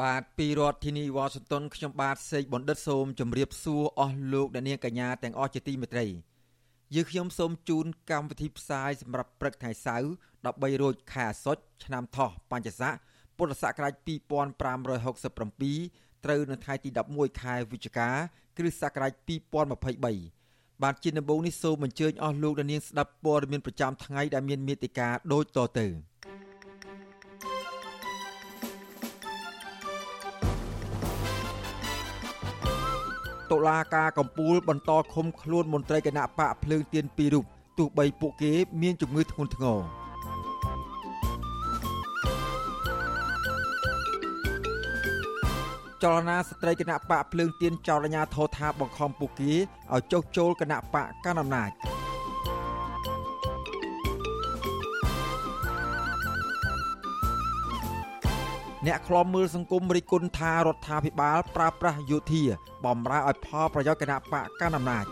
បាទពីរដ្ឋធានីវ៉ាស៊ីនតោនខ្ញុំបាទសេកបណ្ឌិតសូមជម្រាបសួរអស់លោកអ្នកនាងកញ្ញាទាំងអស់ជាទីមេត្រីយើខ្ញុំសូមជូនកម្មវិធីផ្សាយសម្រាប់ព្រឹកថ្ងៃសៅរ៍13រោចខែអាសត់ឆ្នាំថោះបញ្ញស័កពុទ្ធសករាជ2567ត្រូវនៅថ្ងៃទី11ខែវិច្ឆិកា គ្រិស្តសករាជ2023បាទជាដំបូងនេះសូមអញ្ជើញអស់លោកអ្នកនាងស្ដាប់ព័ត៌មានប្រចាំថ្ងៃដែលមានមេតិការដូចតទៅ។ តុលាការកំពូលបន្តឃុំខ្លួនមន្ត្រីគណៈបកភ្លើងទៀនពីររូបទោះបីពួកគេមានជំងឺធ្ងន់ធ្ងរចលនាស្ត្រីគណៈបកភ្លើងទៀនចោលអាញាធរថាបង្ខំពួកគេឲ្យចុះចូលគណៈបកកណ្ដាលអំណាច អ្នកខ្លំមើលសង្គមរិះគន់ថារដ្ឋាភិបាលប្រើប្រាស់យោធាបំរើឲ្យផលប្រយោជន៍គណៈបកកណ្ដាលអំណាច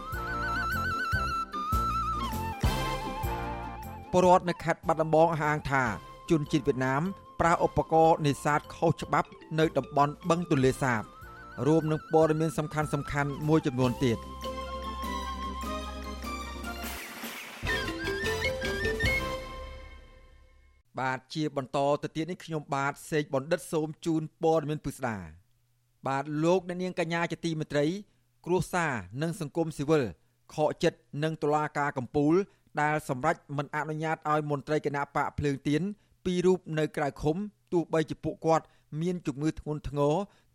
ពលរដ្ឋនៅខេត្តបាត់ដំបងអះអាងថាជនជាតិវៀតណាមប្រើឧបករណ៍នេសាទខុសច្បាប់ នៅតំបន់បឹងទន្លេសាបរួមនឹងព័ត៌មានសំខាន់សំខាន់មួយចំនួនទៀត បាទជាបន្តទៅទៀតនេះខ្ញុំបាទសេកបណ្ឌិតសូមជូនព័ត៌មានពិស្ដាបាទលោកអ្នកនាងកញ្ញាជាទីមេត្រី គ្រួសារនិងសង្គមស៊ីវិលខកចិត្តនឹងតុលាការកំពូល ដែលសម្រេចមិនអនុញ្ញាតឲ្យមន្ត្រីគណៈបកភ្លើងទៀនពីររូបនៅក្រៅឃុំទោះបីជាពួកគាត់ មានជំងឺធ្ងន់ធ្ងរ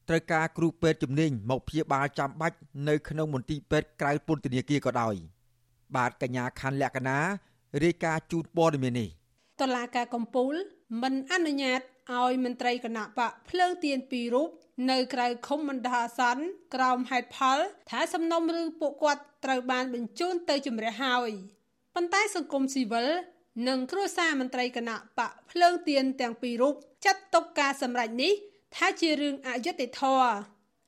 ត្រូវការគ្រូពេទ្យជំនាញមកព្យាបាលចាំបាច់នៅក្នុងមន្ទីរពេទ្យក្រៅពន្ធនាគារក៏ដោយបាទកញ្ញាខណ្ឌលក្ខណារាយការណ៍ជូនព័ត៌មាននេះ តុលាការកំពូល មិនអនុញ្ញាតឲ្យមន្ត្រីគណៈបកភ្លើងទៀនពីររូបនៅក្រៅឃុំមណ្ឌលអាសន្នក្រោមហេតុផលថាសំណុំរឿងពួកគាត់ត្រូវបានបញ្ជូនទៅជំរះហើយប៉ុន្តែសង្គមស៊ីវិលនិងគ្រួសារមន្ត្រីគណៈបកភ្លើងទៀនទាំងពីររូបចាត់ទុកការសម្រេចនេះ ថាជារឿងអយុត្តិធម៌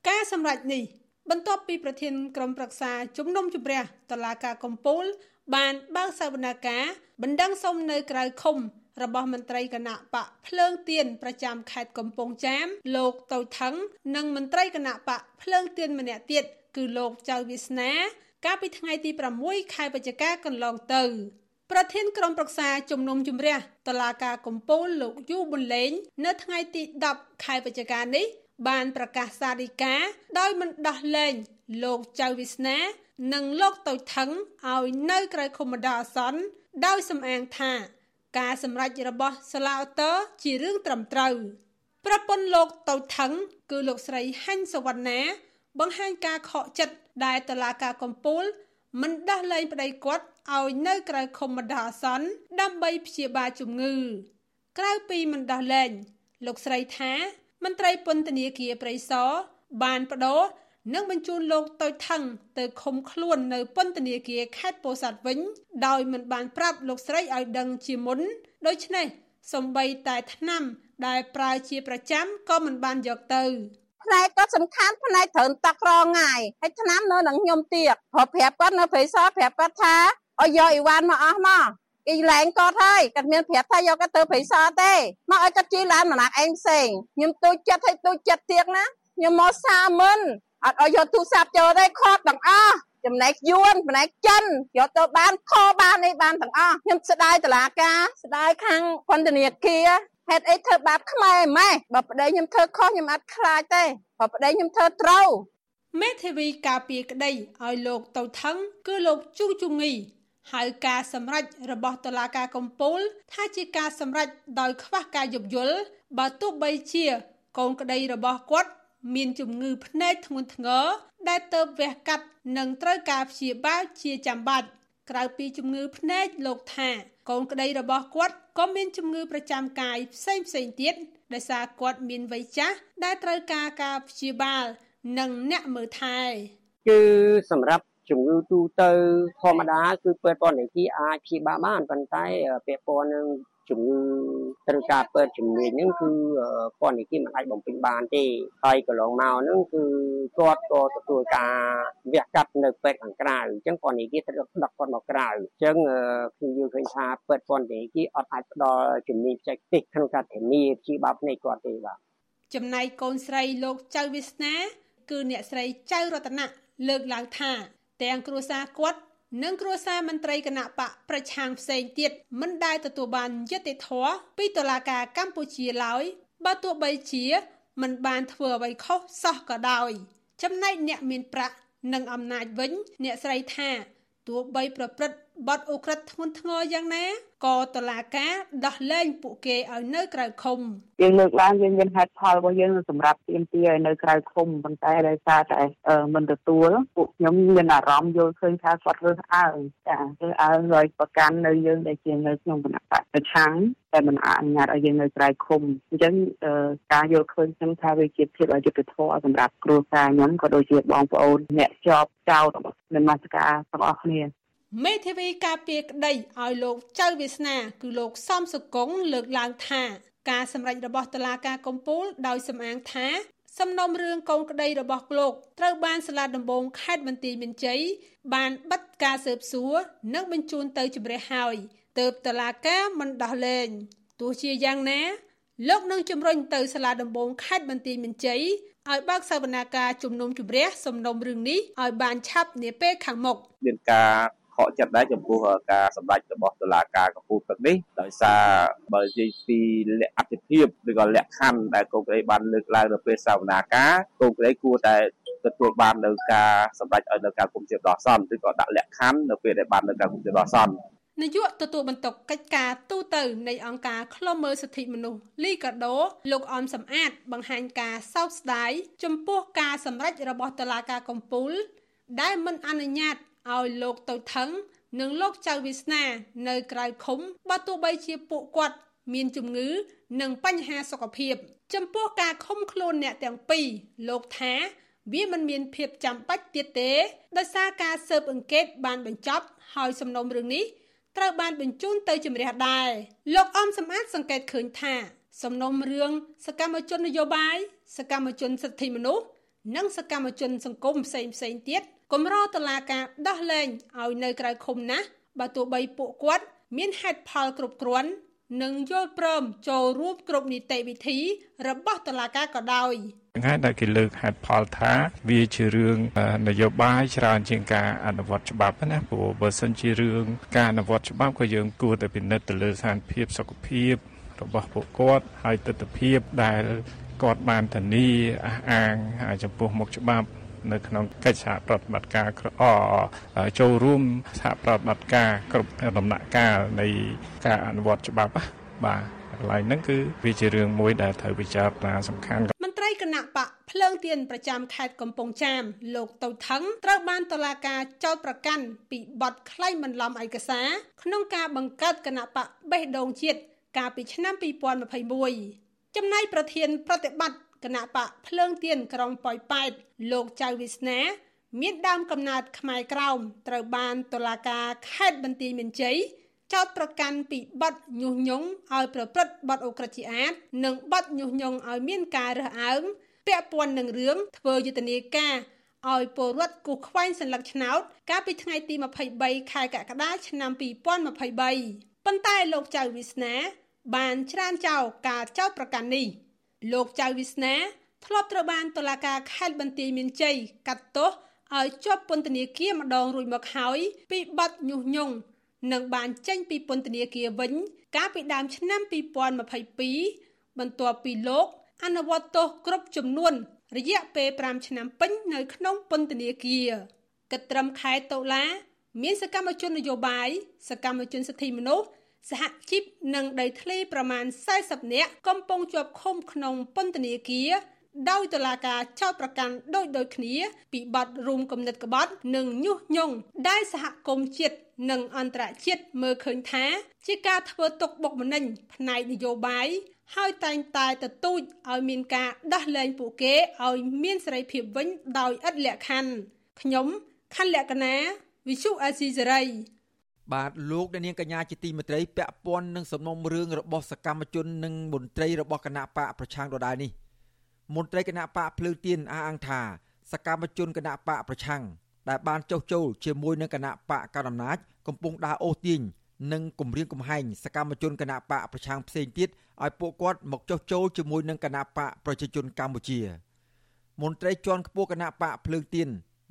ការសម្រេចនេះ បន្ទាប់ពីប្រធានក្រុមប្រឹក្សាជំនុំជម្រះតឡាការកំពូល បានបើកសវនកម្មបណ្ដឹងសុំនៅក្រៅឃុំរបស់មន្ត្រីគណៈបកភ្លើងទៀនប្រចាំខេត្តកំពង់ចាម លោកតូចថងនិងមន្ត្រីគណៈបកភ្លើងទៀនម្នាក់ទៀតគឺលោកចៅវាសនា កាលពីថ្ងៃទី6ខែវិច្ឆិកាកន្លងទៅប្រធានក្រុមប្រឹក្សាជំនុំជម្រះតឡាការកំពូលលោកយូប៊ុនលេង នៅថ្ងៃទី10ខែវិច្ឆិកានេះ បានប្រកាសសារិកាដោយមិនដោះលែងលោកចៅវាសនា និងលោកតូចថងឲ្យនៅក្រៅឃុំបណ្ដោះអាសន្នដោយសំអាងថា ការសម្រេចរបស់សាឡាអូតូជារឿងត្រឹមត្រូវប្រពន្ធលោកតូចថងគឺលោកស្រីហាញ់សវណ្ណា បង្ហាញការខកចិត្តដែលតឡាការកំពូលមិនដោះលែងប្តីគាត់ឲ្យនៅក្រៅឃុំបណ្ដោះអាសន្នដើម្បីព្យាបាលជំងឺ ក្រៅពីមិនដោះលែងលោកស្រីថាមន្ត្រីពន្ធនាគារព្រៃសរបានបដូរ និងបញ្ជូនលោកតូចថងទៅឃុំខ្លួននៅពន្ធនាគារខេត្តពោធិ៍សាត់វិញ ដោយមិនបានប្រាប់លោកស្រីឲ្យដឹងជាមុនដូច្នេះសំបីតែថ្នាំ ដែលប្រើជាប្រចាំក៏មិនបានយកទៅផ្នែកក៏សំខាន់ផ្នែកត្រូវតក្រងាយហើយថ្នាំនៅនឹងខ្ញុំទៀតព្រោះប្រាប់គាត់នៅព្រៃសរប្រាប់គាត់ថាឲ្យយកអីវ៉ាន់មកអស់មកគេលែងគាត់ហើយគាត់មានប្រាប់ថាយកគាត់ទៅព្រៃសរទេមកឲ្យគាត់ជិះឡានម្នាក់ឯងផ្សេងខ្ញុំទូចចិត្តឲ្យទូចចិត្តទៀតណាខ្ញុំមកសាមិន អត់ឲ្យយកទូរស័ព្ទចូលទេខកទាំងអស់ចំណែកយួនចំណែកចិនយកទៅបានខបាននេះបានទាំងអស់ខ្ញុំស្ដាយតឡាការស្ដាយខាងពន្ធនាគារហេតុអីធ្វើបាបខ្មែរម៉េះបើប្តីខ្ញុំធ្វើខុសខ្ញុំអត់ខ្លាចទេបើប្តីខ្ញុំធ្វើត្រូវមេធាវីការពារក្តីឲ្យលោកតូថងគឺលោកជូជុងីហើយការសម្រេចរបស់តុលាការកំពូល ថាជាការសម្រេចដោយខ្វះការយោគយល់បើទោះបីជាកូនក្តីរបស់គាត់ មានជំងឺភ្នែកធ្ងន់ធ្ងរដែលទៅវះកាត់និងត្រូវការព្យាបាលជាចាំបាច់ក្រៅពីជំងឺភ្នែកលោកថា កូនក្តីរបស់គាត់ក៏មានជំងឺប្រចាំកាយផ្សេងផ្សេងទៀតដោយសារគាត់មានវ័យចាស់ដែលត្រូវការការព្យាបាល និងអ្នកមើលថែគឺសម្រាប់ជំងឺទូទៅធម្មតាគឺពេទ្យពន្ធនាគារអាចព្យាបាលបានប៉ុន្តែពាក់ព័ន្ធនឹង ជំងឺត្រូវការពេទ្យជំនាញហ្នឹងគឺពន្ធនាគារមិនអាចបំពេញបានទេហើយកន្លងមកហ្នឹងគឺគាត់ក៏ទទួលការវះកាត់នៅពេទ្យខាងក្រៅអញ្ចឹងពន្ធនាគារត្រូវដឹកគាត់មកក្រៅអញ្ចឹងខ្ញុំយល់ឃើញថាពេទ្យពន្ធនាគារអត់អាចផ្ដល់ជំនាញបច្ចេកទេសក្នុងការធានាព្យាបាលភ្នែកគាត់ទេបាទចំណែកកូនស្រីលោកចៅវាសនា គឺអ្នកស្រីចៅរតនៈលើកឡើងថា ទាំងគ្រួសារគាត់ និងគ្រួសារមន្ត្រីគណៈបកប្រឆាំងផ្សេងទៀតមិនដែលទទួលបានយុត្តិធម៌ពីតុលាការកម្ពុជាឡើយបើទោះបីជាមិនបានធ្វើអ្វីខុសសោះក៏ដោយ ចំណែកអ្នកមានប្រាក់និងអំណាចវិញ អ្នកស្រីថាទោះបីប្រព្រឹត្ត បទអូក្រិដ្ឋធ្ងន់ធ្ងរយ៉ាងណាក៏តឡាការដោះលែងពួកគេឲ្យនៅក្រៅឃុំយើងលើកឡើងយើងមានហេតុផលរបស់យើងសម្រាប់ទាមទារឲ្យនៅក្រៅឃុំប៉ុន្តែដោយសារតែមិនទទួលពួកខ្ញុំមានអារម្មណ៍យល់ឃើញថាគាត់រើសអើងចារើសអើងឲ្យប្រកាន់នៅយើងដែលជានៅក្នុងគណៈបកប្រឆាំងតែមិនអនុញ្ញាតឲ្យយើងនៅក្រៅឃុំអញ្ចឹងការយល់ឃើញខ្ញុំថាវាជាភាពអយុត្តិធម៌សម្រាប់គ្រួសារខ្ញុំក៏ដូចជាបងប្អូនអ្នកជាប់ចោតនមស្ការទាំងអស់គ្នា មេធាវីការពារក្តីឲ្យលោកចៅវាសនា គឺលោកសំសុគងលើកឡើងថា ការសម្រេចរបស់តុលាការកំពូលដោយសំអាងថាសំណុំរឿងកូនក្តីរបស់លោកត្រូវបានសាលាដំបងខេត្តបន្ទាយមានជ័យបានបិទការស៊ើបសួរនិងបញ្ជូនទៅជំរះហើយទើបតុលាការមិនដោះលែងទោះជាយ៉ាងណា លោកនឹងជំរុញទៅសាលាដំបងខេត្តបន្ទាយមានជ័យឲ្យបើកសវនាការជំនុំជម្រះសំណុំរឿងនេះឲ្យបានឆាប់នាពេលខាងមុខមានការ ខកចិត្តដែរចំពោះការសម្ដែងរបស់តុលាការកំពូលទឹកនេះដោយសារបើនិយាយពីលក្ខអត្ថភាពឬក៏លក្ខខណ្ឌដែលកូនក្រីបានលើកឡើងនៅពេលសវនាការកូនក្រីគួរតែទទួលបាននៅការសម្ដែងឲ្យនៅការគុំជាដល់សំឬក៏ដាក់លក្ខខណ្ឌនៅពេលដែលបាននៅការគុំជាដល់សំនាយកទទួលបន្ទុកកិច្ចការទូតនៃអង្គការឃ្លាំមើលសិទ្ធិមនុស្សលីកាដូលោកអមសំអាត បង្ហាញការសោកស្ដាយចំពោះការសម្រេចរបស់តុលាការកំពូលដែលមិនអនុញ្ញាត ឲ្យលោកទៅថឹងនិងលោកចៅវាសនានៅក្រៅឃុំបើទោះបីជាពួកគាត់មានជំងឺ និងបញ្ហាសុខភាព ចំពោះការឃុំខ្លួនអ្នកទាំងពីរលោកថាវាមិនមានភាពចាំបាច់ទៀតទេដោយសារការស៊ើបអង្កេតបានបញ្ចប់ហើយសំណុំរឿងនេះត្រូវបានបញ្ជូនទៅជំរះដែរលោកអំសំអាតសង្កេតឃើញថា សំណុំរឿងសកម្មជននយោបាយសកម្មជនសិទ្ធិមនុស្សនិងសកម្មជនសង្គមផ្សេងផ្សេងទៀត គម្រោតឡាការដោះលែងឲ្យនៅក្រៅឃុំណាស់បើទោះបីពួកគាត់មានហេតុផលគ្រប់គ្រាន់និងយល់ព្រមចូលរួមគ្រប់នីតិវិធីរបស់តុលាការក៏ដោយថ្ងៃដែលគេលើកហេតុផលថា វាជារឿងនយោបាយច្រើនជាងការអនុវត្តច្បាប់ណាព្រោះបើសិនជារឿងការអនុវត្តច្បាប់ក៏យើងគួរតែពិនិត្យទៅលើស្ថានភាពសុខភាពរបស់ពួកគាត់ហើយទស្សនវិជ្ជាដែលគាត់បានធានាអះអាងចំពោះមុខច្បាប់ នៅក្នុងកិច្ចសហប្រតិបត្តិការអចូលរួមសហប្រតិបត្តិការគ្រប់ដំណាក់កាលនៃការអនុវត្តច្បាប់បាទកន្លែងហ្នឹងគឺវាជារឿងមួយដែលត្រូវពិចារណាសំខាន់មន្ត្រីគណៈបកភ្លើងទៀនប្រចាំខេត្តកំពង់ចាមលោកតូថងត្រូវបានតុលាការចោទប្រកាន់ពីបទក្លែងបន្លំឯកសារក្នុងការបង្កើតគណៈបកបេះដូងជាតិកាលពីឆ្នាំ2021ចំណែកប្រធានប្រតិបត្តិ គណៈបកភ្លើងទៀនក្រុងប៉ោយប៉ែតលោកចៅវិស្នាមានដើមកំណើតខ្មែរក្រោមត្រូវបានតុលាការខេត្តបន្ទាយមានជ័យចោទប្រកាន់ពីបទញុះញង់ឲ្យប្រព្រឹត្តបទអូក្រិដ្ឋជាអាតនិងបទញុះញង់ឲ្យមានការរើសអើងពាក់ព័ន្ធនឹងរឿងធ្វើយុទ្ធនាការឲ្យពលរដ្ឋគូសខ្វែងសัญลักษณ์ឆ្នោតកាលពីថ្ងៃទី23ខែកក្កដាឆ្នាំ2023ប៉ុន្តែលោកចៅវិស្នា បានច្រានចោលការចោទប្រកាន់នេះ លោកចៅវិស្នាធ្លាប់ត្រូវបានតុលាការខេត្តបន្ទាយមានជ័យកាត់ទោសឲ្យជាប់ពន្ធនាគារម្ដងរួចមកហើយពីបទញុះញង់និងបានចេញពីពន្ធនាគារវិញ កាលពីដើមឆ្នាំ2022បន្ទាប់ពីលោក អនុវត្តទោសគ្រប់ចំនួន រយៈពេល5ឆ្នាំពេញនៅក្នុងពន្ធនាគារគិតត្រឹមខែតុលា មានសកម្មជននយោបាយសកម្មជនសិទ្ធិមនុស្ស សហជីពនិងដីធ្លីប្រមាណ40នាក់កំពុងជាប់ឃុំក្នុងពន្ធនាគារដោយតុលាការចោទប្រកាន់ដូចដូចគ្នា ពីបទរួមគំនិតក្បត់ និងញុះញង់ដែលសហគមន៍ជាតិនិងអន្តរជាតិមើលឃើញថា ជាការធ្វើទុកបុកម្នេញផ្នែកនយោបាយហើយតែងតែទទូចឲ្យមានការដោះលែងពួកគេឲ្យមានសេរីភាពវិញដោយឥតលក្ខខណ្ឌខ្ញុំខណ្ឌលក្ខណាវិសុអាស៊ីសេរី បាទលោកអ្នកនាងកញ្ញាជាទីមេត្រីពាក់ព័ន្ធនឹងសំណុំរឿងរបស់សកម្មជននិងមន្ត្រីរបស់គណៈបកប្រឆាំងដដែលនេះមន្ត្រីគណៈបកភ្លើងទៀនអះអាងថាសកម្មជនគណៈបកប្រឆាំងដែលបានចុះចូលជាមួយនឹងគណៈបកកណ្ដាលអំណាចកំពុងដើរអូសទាញនិងគម្រាមកំហែងសកម្មជនគណៈបកប្រឆាំងផ្សេងទៀតឲ្យពួកគាត់មកចុះចូលជាមួយនឹងគណៈបកប្រជាជនកម្ពុជាមន្ត្រីជាន់ខ្ពស់គណៈបកភ្លើងទៀន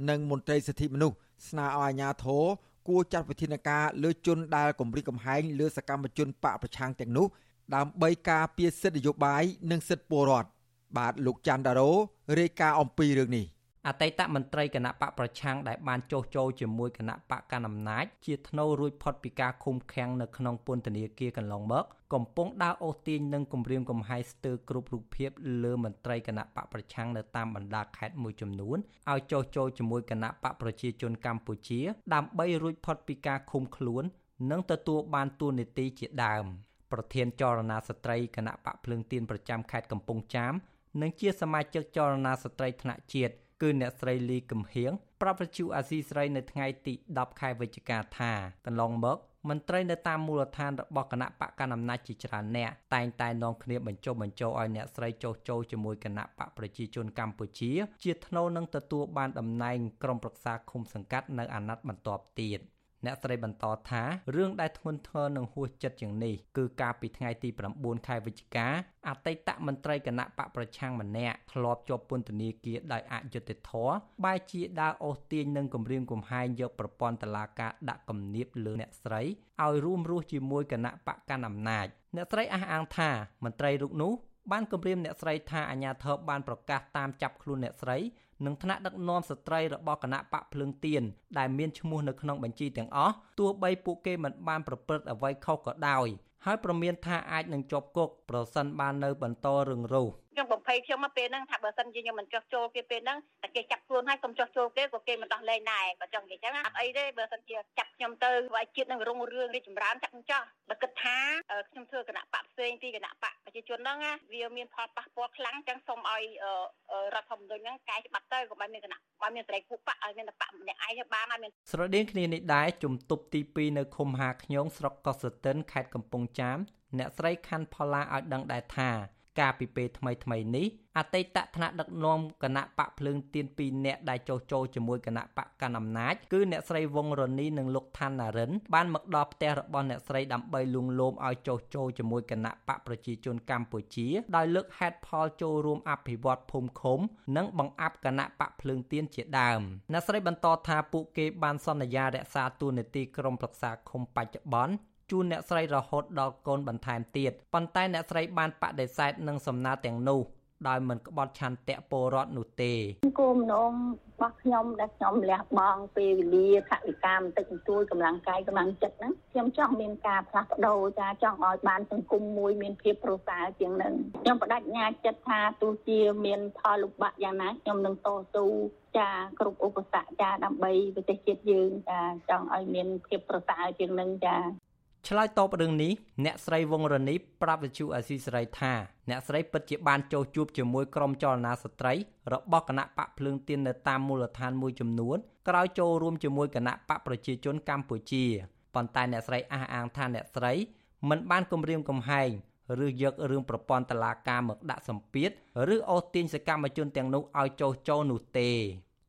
និងមន្ត្រីសិទ្ធិមនុស្សស្នើឲ្យអាជ្ញាធរ គួរចាត់វិធានការលើជនដែលគម្រាមកំហែងលើសកម្មជនបកប្រឆាំងទាំងនោះដើម្បីការពារសិទ្ធិនយោបាយនិងសិទ្ធិពលរដ្ឋបាទលោកច័ន្ទដារ៉ូរាយការណ៍អំពីរឿងនេះ អតីតមន្ត្រីគណៈបកប្រឆាំងដែលបានចុះចូលជាមួយគណៈបកកណ្ដាលអំណាចជាធ្នូរួចផុតពីការឃុំឃាំងនៅក្នុងពន្ធនាគារកន្លងមកកំពុងដើរអូសទាញនិងគម្រាមកំហែងស្ទើរគ្រប់រូបភាពលើមន្ត្រីគណៈបកប្រឆាំងនៅតាមបណ្ដាខេត្តមួយចំនួនឲ្យចុះចូលជាមួយគណៈបកប្រជាជនកម្ពុជា ដើម្បីរួចផុតពីការឃុំខ្លួន និងទទួលបានទួនាទីជាដើមប្រធានចលនាស្ត្រីគណៈបកភ្លើងទៀនប្រចាំខេត្តកំពង់ចាមនិងជាសមាជិកចលនាស្ត្រីថ្នាក់ជាតិ គឺអ្នកស្រីលីកំហៀងប្រាប់វិទ្យុអាស៊ីស្រីនៅថ្ងៃទី10ខែវិច្ឆិកាថាកន្លងមកមន្ត្រីនៅតាមមូលដ្ឋានរបស់គណៈបកកណ្ដាលអំណាចជាច្រើនអ្នកតែងតែនាំគ្នាបញ្ចុះបញ្ចូលឲ្យអ្នកស្រីចុះចូលជាមួយគណៈបកប្រជាជនកម្ពុជា ជាថ្នូវនឹងទទួលបានតំណែងក្រុមប្រឹក្សាឃុំសង្កាត់នៅអាណត្តិបន្ទាប់ទៀត។ អ្នកស្រីបន្តថារឿងដែលធ្ងន់ធ្ងរនិងហួសចិត្តជាងនេះគឺកាលពីថ្ងៃទី9ខែវិច្ឆិកាអតីតមន្ត្រីគណៈបកប្រឆាំងម្នាក់ធ្លាប់ជាប់ពន្ធនាគារដោយអយុត្តិធម៌បែរជាដើរអូសទាញនិងគំរាមកំហែងយកប្រព័ន្ធតឡាការដាក់គំនាបលើអ្នកស្រីឲ្យរួមរស់ជាមួយគណៈបកកណ្ដាលអំណាចអ្នកស្រីអះអាងថាមន្ត្រីរូបនោះបានគម្រាមអ្នកស្រីថាអាញាធរបានប្រកាសតាមចាប់ខ្លួនអ្នកស្រី និងថ្នាក់ដឹកនាំស្ត្រីរបស់គណៈបកភ្លើងទៀនដែលមានឈ្មោះនៅក្នុងបញ្ជីទាំងអស់ទោះបីពួកគេមិនបានប្រព្រឹត្តអ្វីខុសក៏ដោយហើយប្រមានថាអាចនឹងជាប់គុកប្រសិនបាននៅបន្តរឿងរ៉ូវ ខ្ញុំបំភ័យខ្ញុំមកពេលហ្នឹងថាបើសិនជាខ្ញុំមិនចោះចូលគេពេលហ្នឹងតែគេចាប់ខ្លួនហើយកុំចោះចូលគេក៏គេមិនដោះលែងដែរបើចង់និយាយចឹងអត់អីទេបើសិនជាចាប់ខ្ញុំទៅឲ្យជាតិនឹងរុងរឿងរីចម្រើនចាប់ខ្ញុំចោះបើគិតថាខ្ញុំធ្វើគណៈបកផ្សេងពីគណៈបកប្រជាជនហ្នឹងវាមានផលប៉ះពាល់ខ្លាំងចឹងសូមឲ្យរដ្ឋធម្មនុញ្ញហ្នឹងកែច្បាប់ទៅកុំឲ្យមានគណៈបើមានសេរីភូបកឲ្យមានតែបកម្នាក់ឯងបានឲ្យមានស្រដៀងគ្នានេះដែរជំទប់ទី2នៅឃុំហាខ្ញងស្រុកកោះស្ទឹងខេត្តកំពង់ចាមអ្នកស្រីខាន់ផល្លាឲ្យដឹងដែរថា កាលពីពេលថ្មីថ្មីនេះអតីតថ្នាក់ដឹកនាំគណៈបកភ្លើងទៀន2នាក់ដែលចោះចូលជាមួយគណៈបកកណ្ដាលអំណាចគឺអ្នកស្រីវងរនីនិងលោកឋានណារិនបានមកដល់ផ្ទះរបស់អ្នកស្រីដើម្បីលួងលោមឲ្យចោះចូលជាមួយគណៈបកប្រជាជនកម្ពុជាដោយលើកហេតុផលចូលរួមអភិវឌ្ឍភូមិឃុំ និងបង្អាប់គណៈបកភ្លើងទៀនជាដើមអ្នកស្រីបន្តថាពួកគេបានសន្យារក្សាតួនាទីក្រុមប្រឹក្សាឃុំបច្ចុប្បន្ន ជូនអ្នកស្រីរហូតដល់កូនបន្ថែមទៀតប៉ុន្តែអ្នកស្រីបានបដិសេធនឹងសំណើទាំងនោះដោយមិនក្បត់ឆន្ទៈពលរដ្ឋនោះទេគោលម្ដងរបស់ខ្ញុំដែលខ្ញុំលះបង់ពេលវេលាថវិកាបន្តិចបន្តួចកម្លាំងកាយកម្លាំងចិត្តហ្នឹងខ្ញុំចង់មានការផ្លាស់ប្ដូរចាចង់ឲ្យបានសង្គមមួយមានភាពប្រសើរជាងនឹងខ្ញុំបដិញ្ញាចិត្តថាទោះជាមានផលលំបាកយ៉ាងណាខ្ញុំនឹងតស៊ូចាគ្រប់ឧបសគ្គចាដើម្បីប្រទេសជាតិយើងចាចង់ឲ្យមានភាពប្រសើរជាងនឹងចា ឆ្លើយតបរឿងនេះអ្នកស្រីវងរនីប្រាប់វិទ្យុអាស៊ីសេរីថាអ្នកស្រីពិតជាបានចូលជួបជាមួយក្រុមចលនាស្ត្រីរបស់គណៈបកភ្លើងទៀននៅតាមមូលដ្ឋានមួយចំនួនក្រោយចូលរួមជាមួយគណៈបកប្រជាជនកម្ពុជាប៉ុន្តែអ្នកស្រីអះអាងថាអ្នកស្រីមិនបានគម្រាមកំហែងឬយករឿងប្រព័ន្ធតឡាការមកដាក់សម្ពាធឬអូសទាញសកម្មជនទាំងនោះឲ្យចោះចូលនោះទេ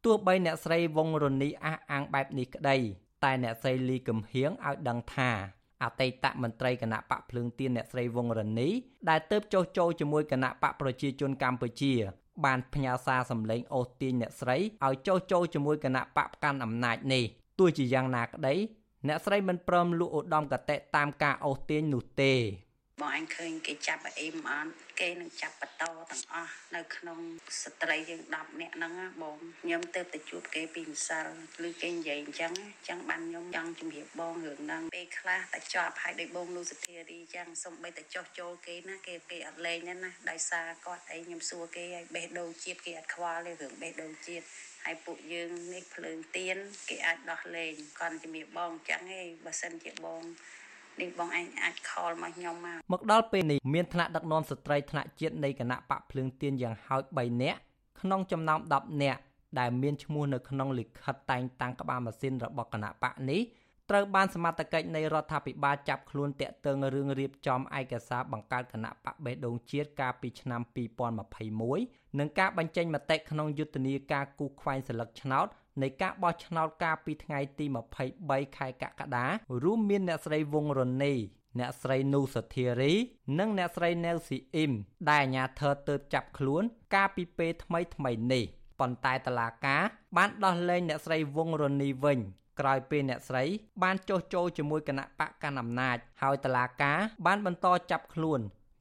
ទោះបីអ្នកស្រីវងរនីអះអាងបែបនេះក្តីតែអ្នកស្រីលីកំហៀងឲ្យដឹងថា អតីតមន្ត្រីគណៈបកភ្លើងទៀនអ្នកស្រីវងរនីដែលទៅចុះចូលជាមួយគណៈបកប្រជាជនកម្ពុជា បានផ្ញើសារសម្លេងអូសទាញអ្នកស្រីឲ្យចុះចូលជាមួយគណៈបកកាន់អំណាចនេះទោះជាយ៉ាងណាក្តីអ្នកស្រីមិនព្រមលក់ឧត្តមកតេតាមការអូសទាញនោះទេ បងអញឃើញគេចាប់អីមិនអត់គេនឹងចាប់បន្តទាំងអស់នៅក្នុងស្ត្រីយើង10នាក់ហ្នឹងបងខ្ញុំទៅទៅជួបគេពីម្សិលឬគេនិយាយអញ្ចឹងអញ្ចឹងបានខ្ញុំចង់ជំរាបបងរឿងហ្នឹងពេលខ្លះតែជាប់ហើយដោយបងលូសធារីអញ្ចឹងសុំបីតែចោះចូលគេណាគេគេអត់លេងណាណាដោយសារគាត់អីខ្ញុំសួរគេឲ្យបេះដូងជាតិគេអត់ខ្វល់ទេរឿងបេះដូងជាតិហើយពួកយើងនេះភ្លើងទៀនគេអាចដោះលែងគាត់ជំរាបបងអញ្ចឹងឯងបើសិនជាបង នេះបងឯងអាចខលមកខ្ញុំមកមកដល់ពេលនេះមានថ្នាក់ដឹកនាំស្ត្រីថ្នាក់ជាតិនៃគណៈបកភ្លើងទៀនយ៉ាងហោច3នាក់ក្នុងចំណោម10នាក់ដែលមានឈ្មោះនៅក្នុងលិខិតតែងតាំងក្បាលម៉ាស៊ីនរបស់គណៈបកនេះត្រូវបានសមត្ថកិច្ចនៃរដ្ឋាភិបាលចាប់ខ្លួនតាក់ទងរឿងរៀបចំឯកសារបង្កើតគណៈបកបេះដូងជាតិកាលពីឆ្នាំ2021និងការបញ្ចេញមតិក្នុងយុទ្ធនាការគូសខ្វែងសិលឹកឆ្នោត នៃការបោះឆ្នោតកាលពីថ្ងៃទី23ខែកក្កដារួមមានអ្នកស្រីវងរនីអ្នកស្រីនូសធារី និងអ្នកស្រីណែវស៊ីអ៊ីមដែលអាជ្ញាធរទើបចាប់ខ្លួន កាលពីពេលថ្មីថ្មីនេះប៉ុន្តែតឡាកាបានដោះលែងអ្នកស្រីវងរនីវិញក្រោយពេលអ្នកស្រីបានចុះចូលជាមួយគណៈបកកណ្ដាលអំណាច ហើយតឡាកាបានបន្តចាប់ខ្លួន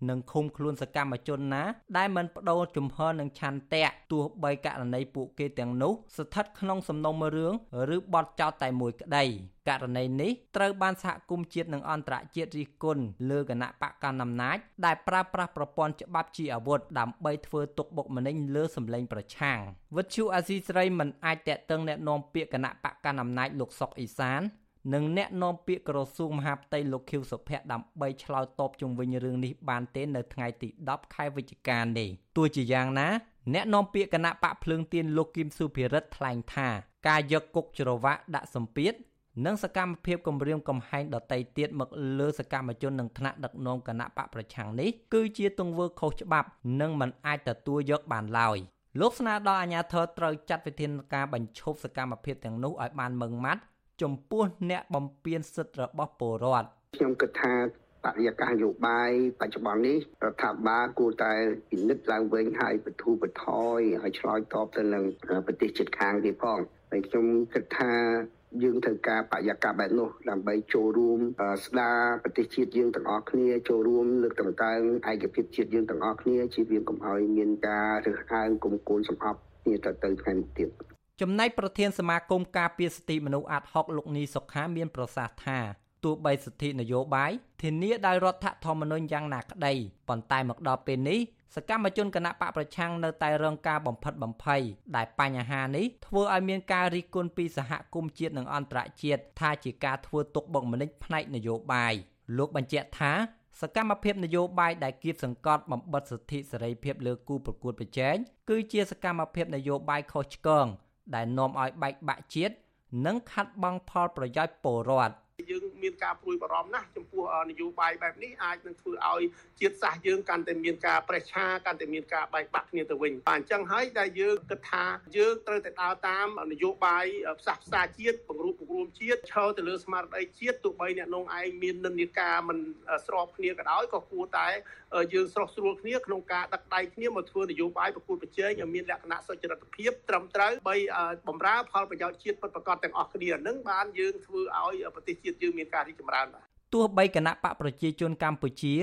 និងឃុំខ្លួនសកម្មជនណាដែលមិនបដូរជំហរនឹងឆន្ទៈទោះបីករណីពួកគេទាំងនោះស្ថិតក្នុងសំណុំរឿងឬបទចោទតែមួយក្តីករណីនេះត្រូវបានសហគមន៍ជាតិនិងអន្តរជាតិរិះគន់លើគណៈបកកណ្ដាលអំណាចដែលប្រើប្រាស់ប្រព័ន្ធច្បាប់ជាអាវុធដើម្បីធ្វើទុកបុកម្នេញលើសម្លេងប្រឆាំងវិទ្យុអាស៊ីសេរីមិនអាចតាក់ទងแนะនាំពាក្យគណៈបកកណ្ដាលអំណាចលោកសុកអេសាន និងអ្នកនាំពាក្យក្រសួងមហាផ្ទៃលោកខៀវសុភ័ក្រដើម្បីឆ្លើយតបជុំវិញរឿងនេះបានទេនៅថ្ងៃទី10ខែវិច្ឆិកានេះទោះជាយ៉ាងណាអ្នកនាំពាក្យគណៈបកភ្លើងទៀនលោកគឹមសុភិរិទ្ធថ្លែងថាការយកគុកច្រវាក់ដាក់សម្ពាធនិងសកម្មភាពគម្រាមកំហែងដតីទៀតមកលើសកម្មជននឹងថ្នាក់ដឹកនាំគណៈបកប្រឆាំងនេះគឺជាទង្វើខុសច្បាប់និងមិនអាចទទួលយកបានឡើយលោកស្នើដល់អាជ្ញាធរត្រូវចាត់វិធានការបញ្ឈប់សកម្មភាពទាំងនោះឲ្យបានម៉ឺងម៉ាត់ ចំពោះអ្នកបំពានសិទ្ធិរបស់ពលរដ្ឋខ្ញុំគិតថាបរិយាកាសនយោបាយបច្ចុប្បន្ននេះរដ្ឋាភិបាលគួរតែពិនិត្យឡើងវិញហើយបទូបថយឲ្យឆ្លើយតបទៅនឹងប្រទេសជិតខាងទៀតផងហើយខ្ញុំគិតថាយើងត្រូវការបរិយាកាសបែបនោះដើម្បីចូលរួមស្ដារប្រទេសជាតិយើងទាំងអស់គ្នាចូលរួមលើកតម្កើងឯកភាពជាតិយើងទាំងអស់គ្នាជៀសវាងកុំឲ្យមានការរើសអើងគុំគួនសម្អប់គ្នាទៅទៅថ្ងៃមុខទៀត ចំណែកប្រធានសមាគមការពារសិទ្ធិមនុស្សអាត់ហុកលោកនីសុខាមានប្រសាសន៍ថាទោះបីសិទ្ធិនយោបាយធានាដោយរដ្ឋធម្មនុញ្ញយ៉ាងណាក្តីប៉ុន្តែមកដល់ពេលនេះសកម្មជនគណៈបកប្រឆាំងនៅតែរងការបំផិតបំភ័យដែលបញ្ហានេះធ្វើឲ្យមានការរិះគន់ពីសហគមន៍ជាតិនិងអន្តរជាតិថាជាការធ្វើទុកបុកម្នេញផ្នែកនយោបាយលោកបញ្ជាក់ថាសកម្មភាពនយោបាយដែលគៀបសង្កត់បំបិតសិទ្ធិសេរីភាពលើគូប្រកួតប្រជែងគឺជាសកម្មភាពនយោបាយខុសឆ្គង ដែលនាំឲ្យបែកបាក់ជាតិនិងខាត់បង់ផលប្រយោជន៍ពលរដ្ឋ យើងមានការព្រួយបារម្ភណាស់ចំពោះនយោបាយបែបនេះអាចនឹងធ្វើឲ្យជាតិសាសន៍យើងកាន់តែមានការប្រេះឆាកាន់តែមានការបែកបាក់គ្នាទៅវិញបាទអញ្ចឹងហើយដែលយើងគិតថាយើងត្រូវតែដើរតាមនយោបាយផ្សះផ្សាជាតិពង្រូបពង្រួមជាតិឈរទៅលើស្មារតីជាតិទោះបីអ្នកនងឯងមាននិន្នាការមិនស្របគ្នាក៏ដោយក៏គួរតែយើងស្រោះស្រួលគ្នាក្នុងការដឹកដៃគ្នាមកធ្វើនយោបាយប្រកួតប្រជែងឲ្យមានលក្ខណៈសុចរិតភាពត្រឹមត្រូវបីបំរើផលប្រយោជន៍ជាតិពិតប្រាកដទាំងអស់គ្នានឹងបានយើងធ្វើឲ្យប្រទេសជាតិយើងមានការរីកចម្រើនបាទទោះបីគណៈបកប្រជាជនកម្ពុជា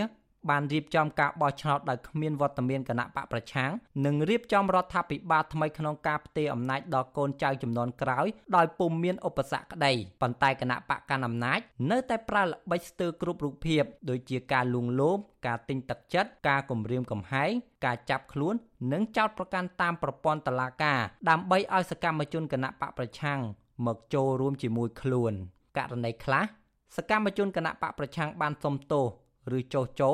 បានរៀបចំការបោះឆ្នោតដោយគ្មានវត្តមានគណៈបកប្រឆាំងនិងរៀបចំរដ្ឋាភិបាលថ្មីក្នុងការផ្ទេរអំណាចដល់កូនចៅចំនួនក្រោយដោយពុំមានឧបសគ្គក្តីប៉ុន្តែគណៈបកកណ្ដាលអំណាចនៅតែប្រើល្បិចស្ទើរគ្រប់រូបភាពដូចជាការលួងលោមការទិញទឹកចិត្តការគំរាមកំហែងការចាប់ខ្លួននិងចោទប្រកាន់តាមប្រព័ន្ធតុលាការដើម្បីឲ្យសកម្មជនគណៈបកប្រឆាំងមកចូលរួមជាមួយខ្លួន ករណីខ្លះសកម្មជនគណៈបកប្រឆាំងបានសុំទោសឬចោះចោ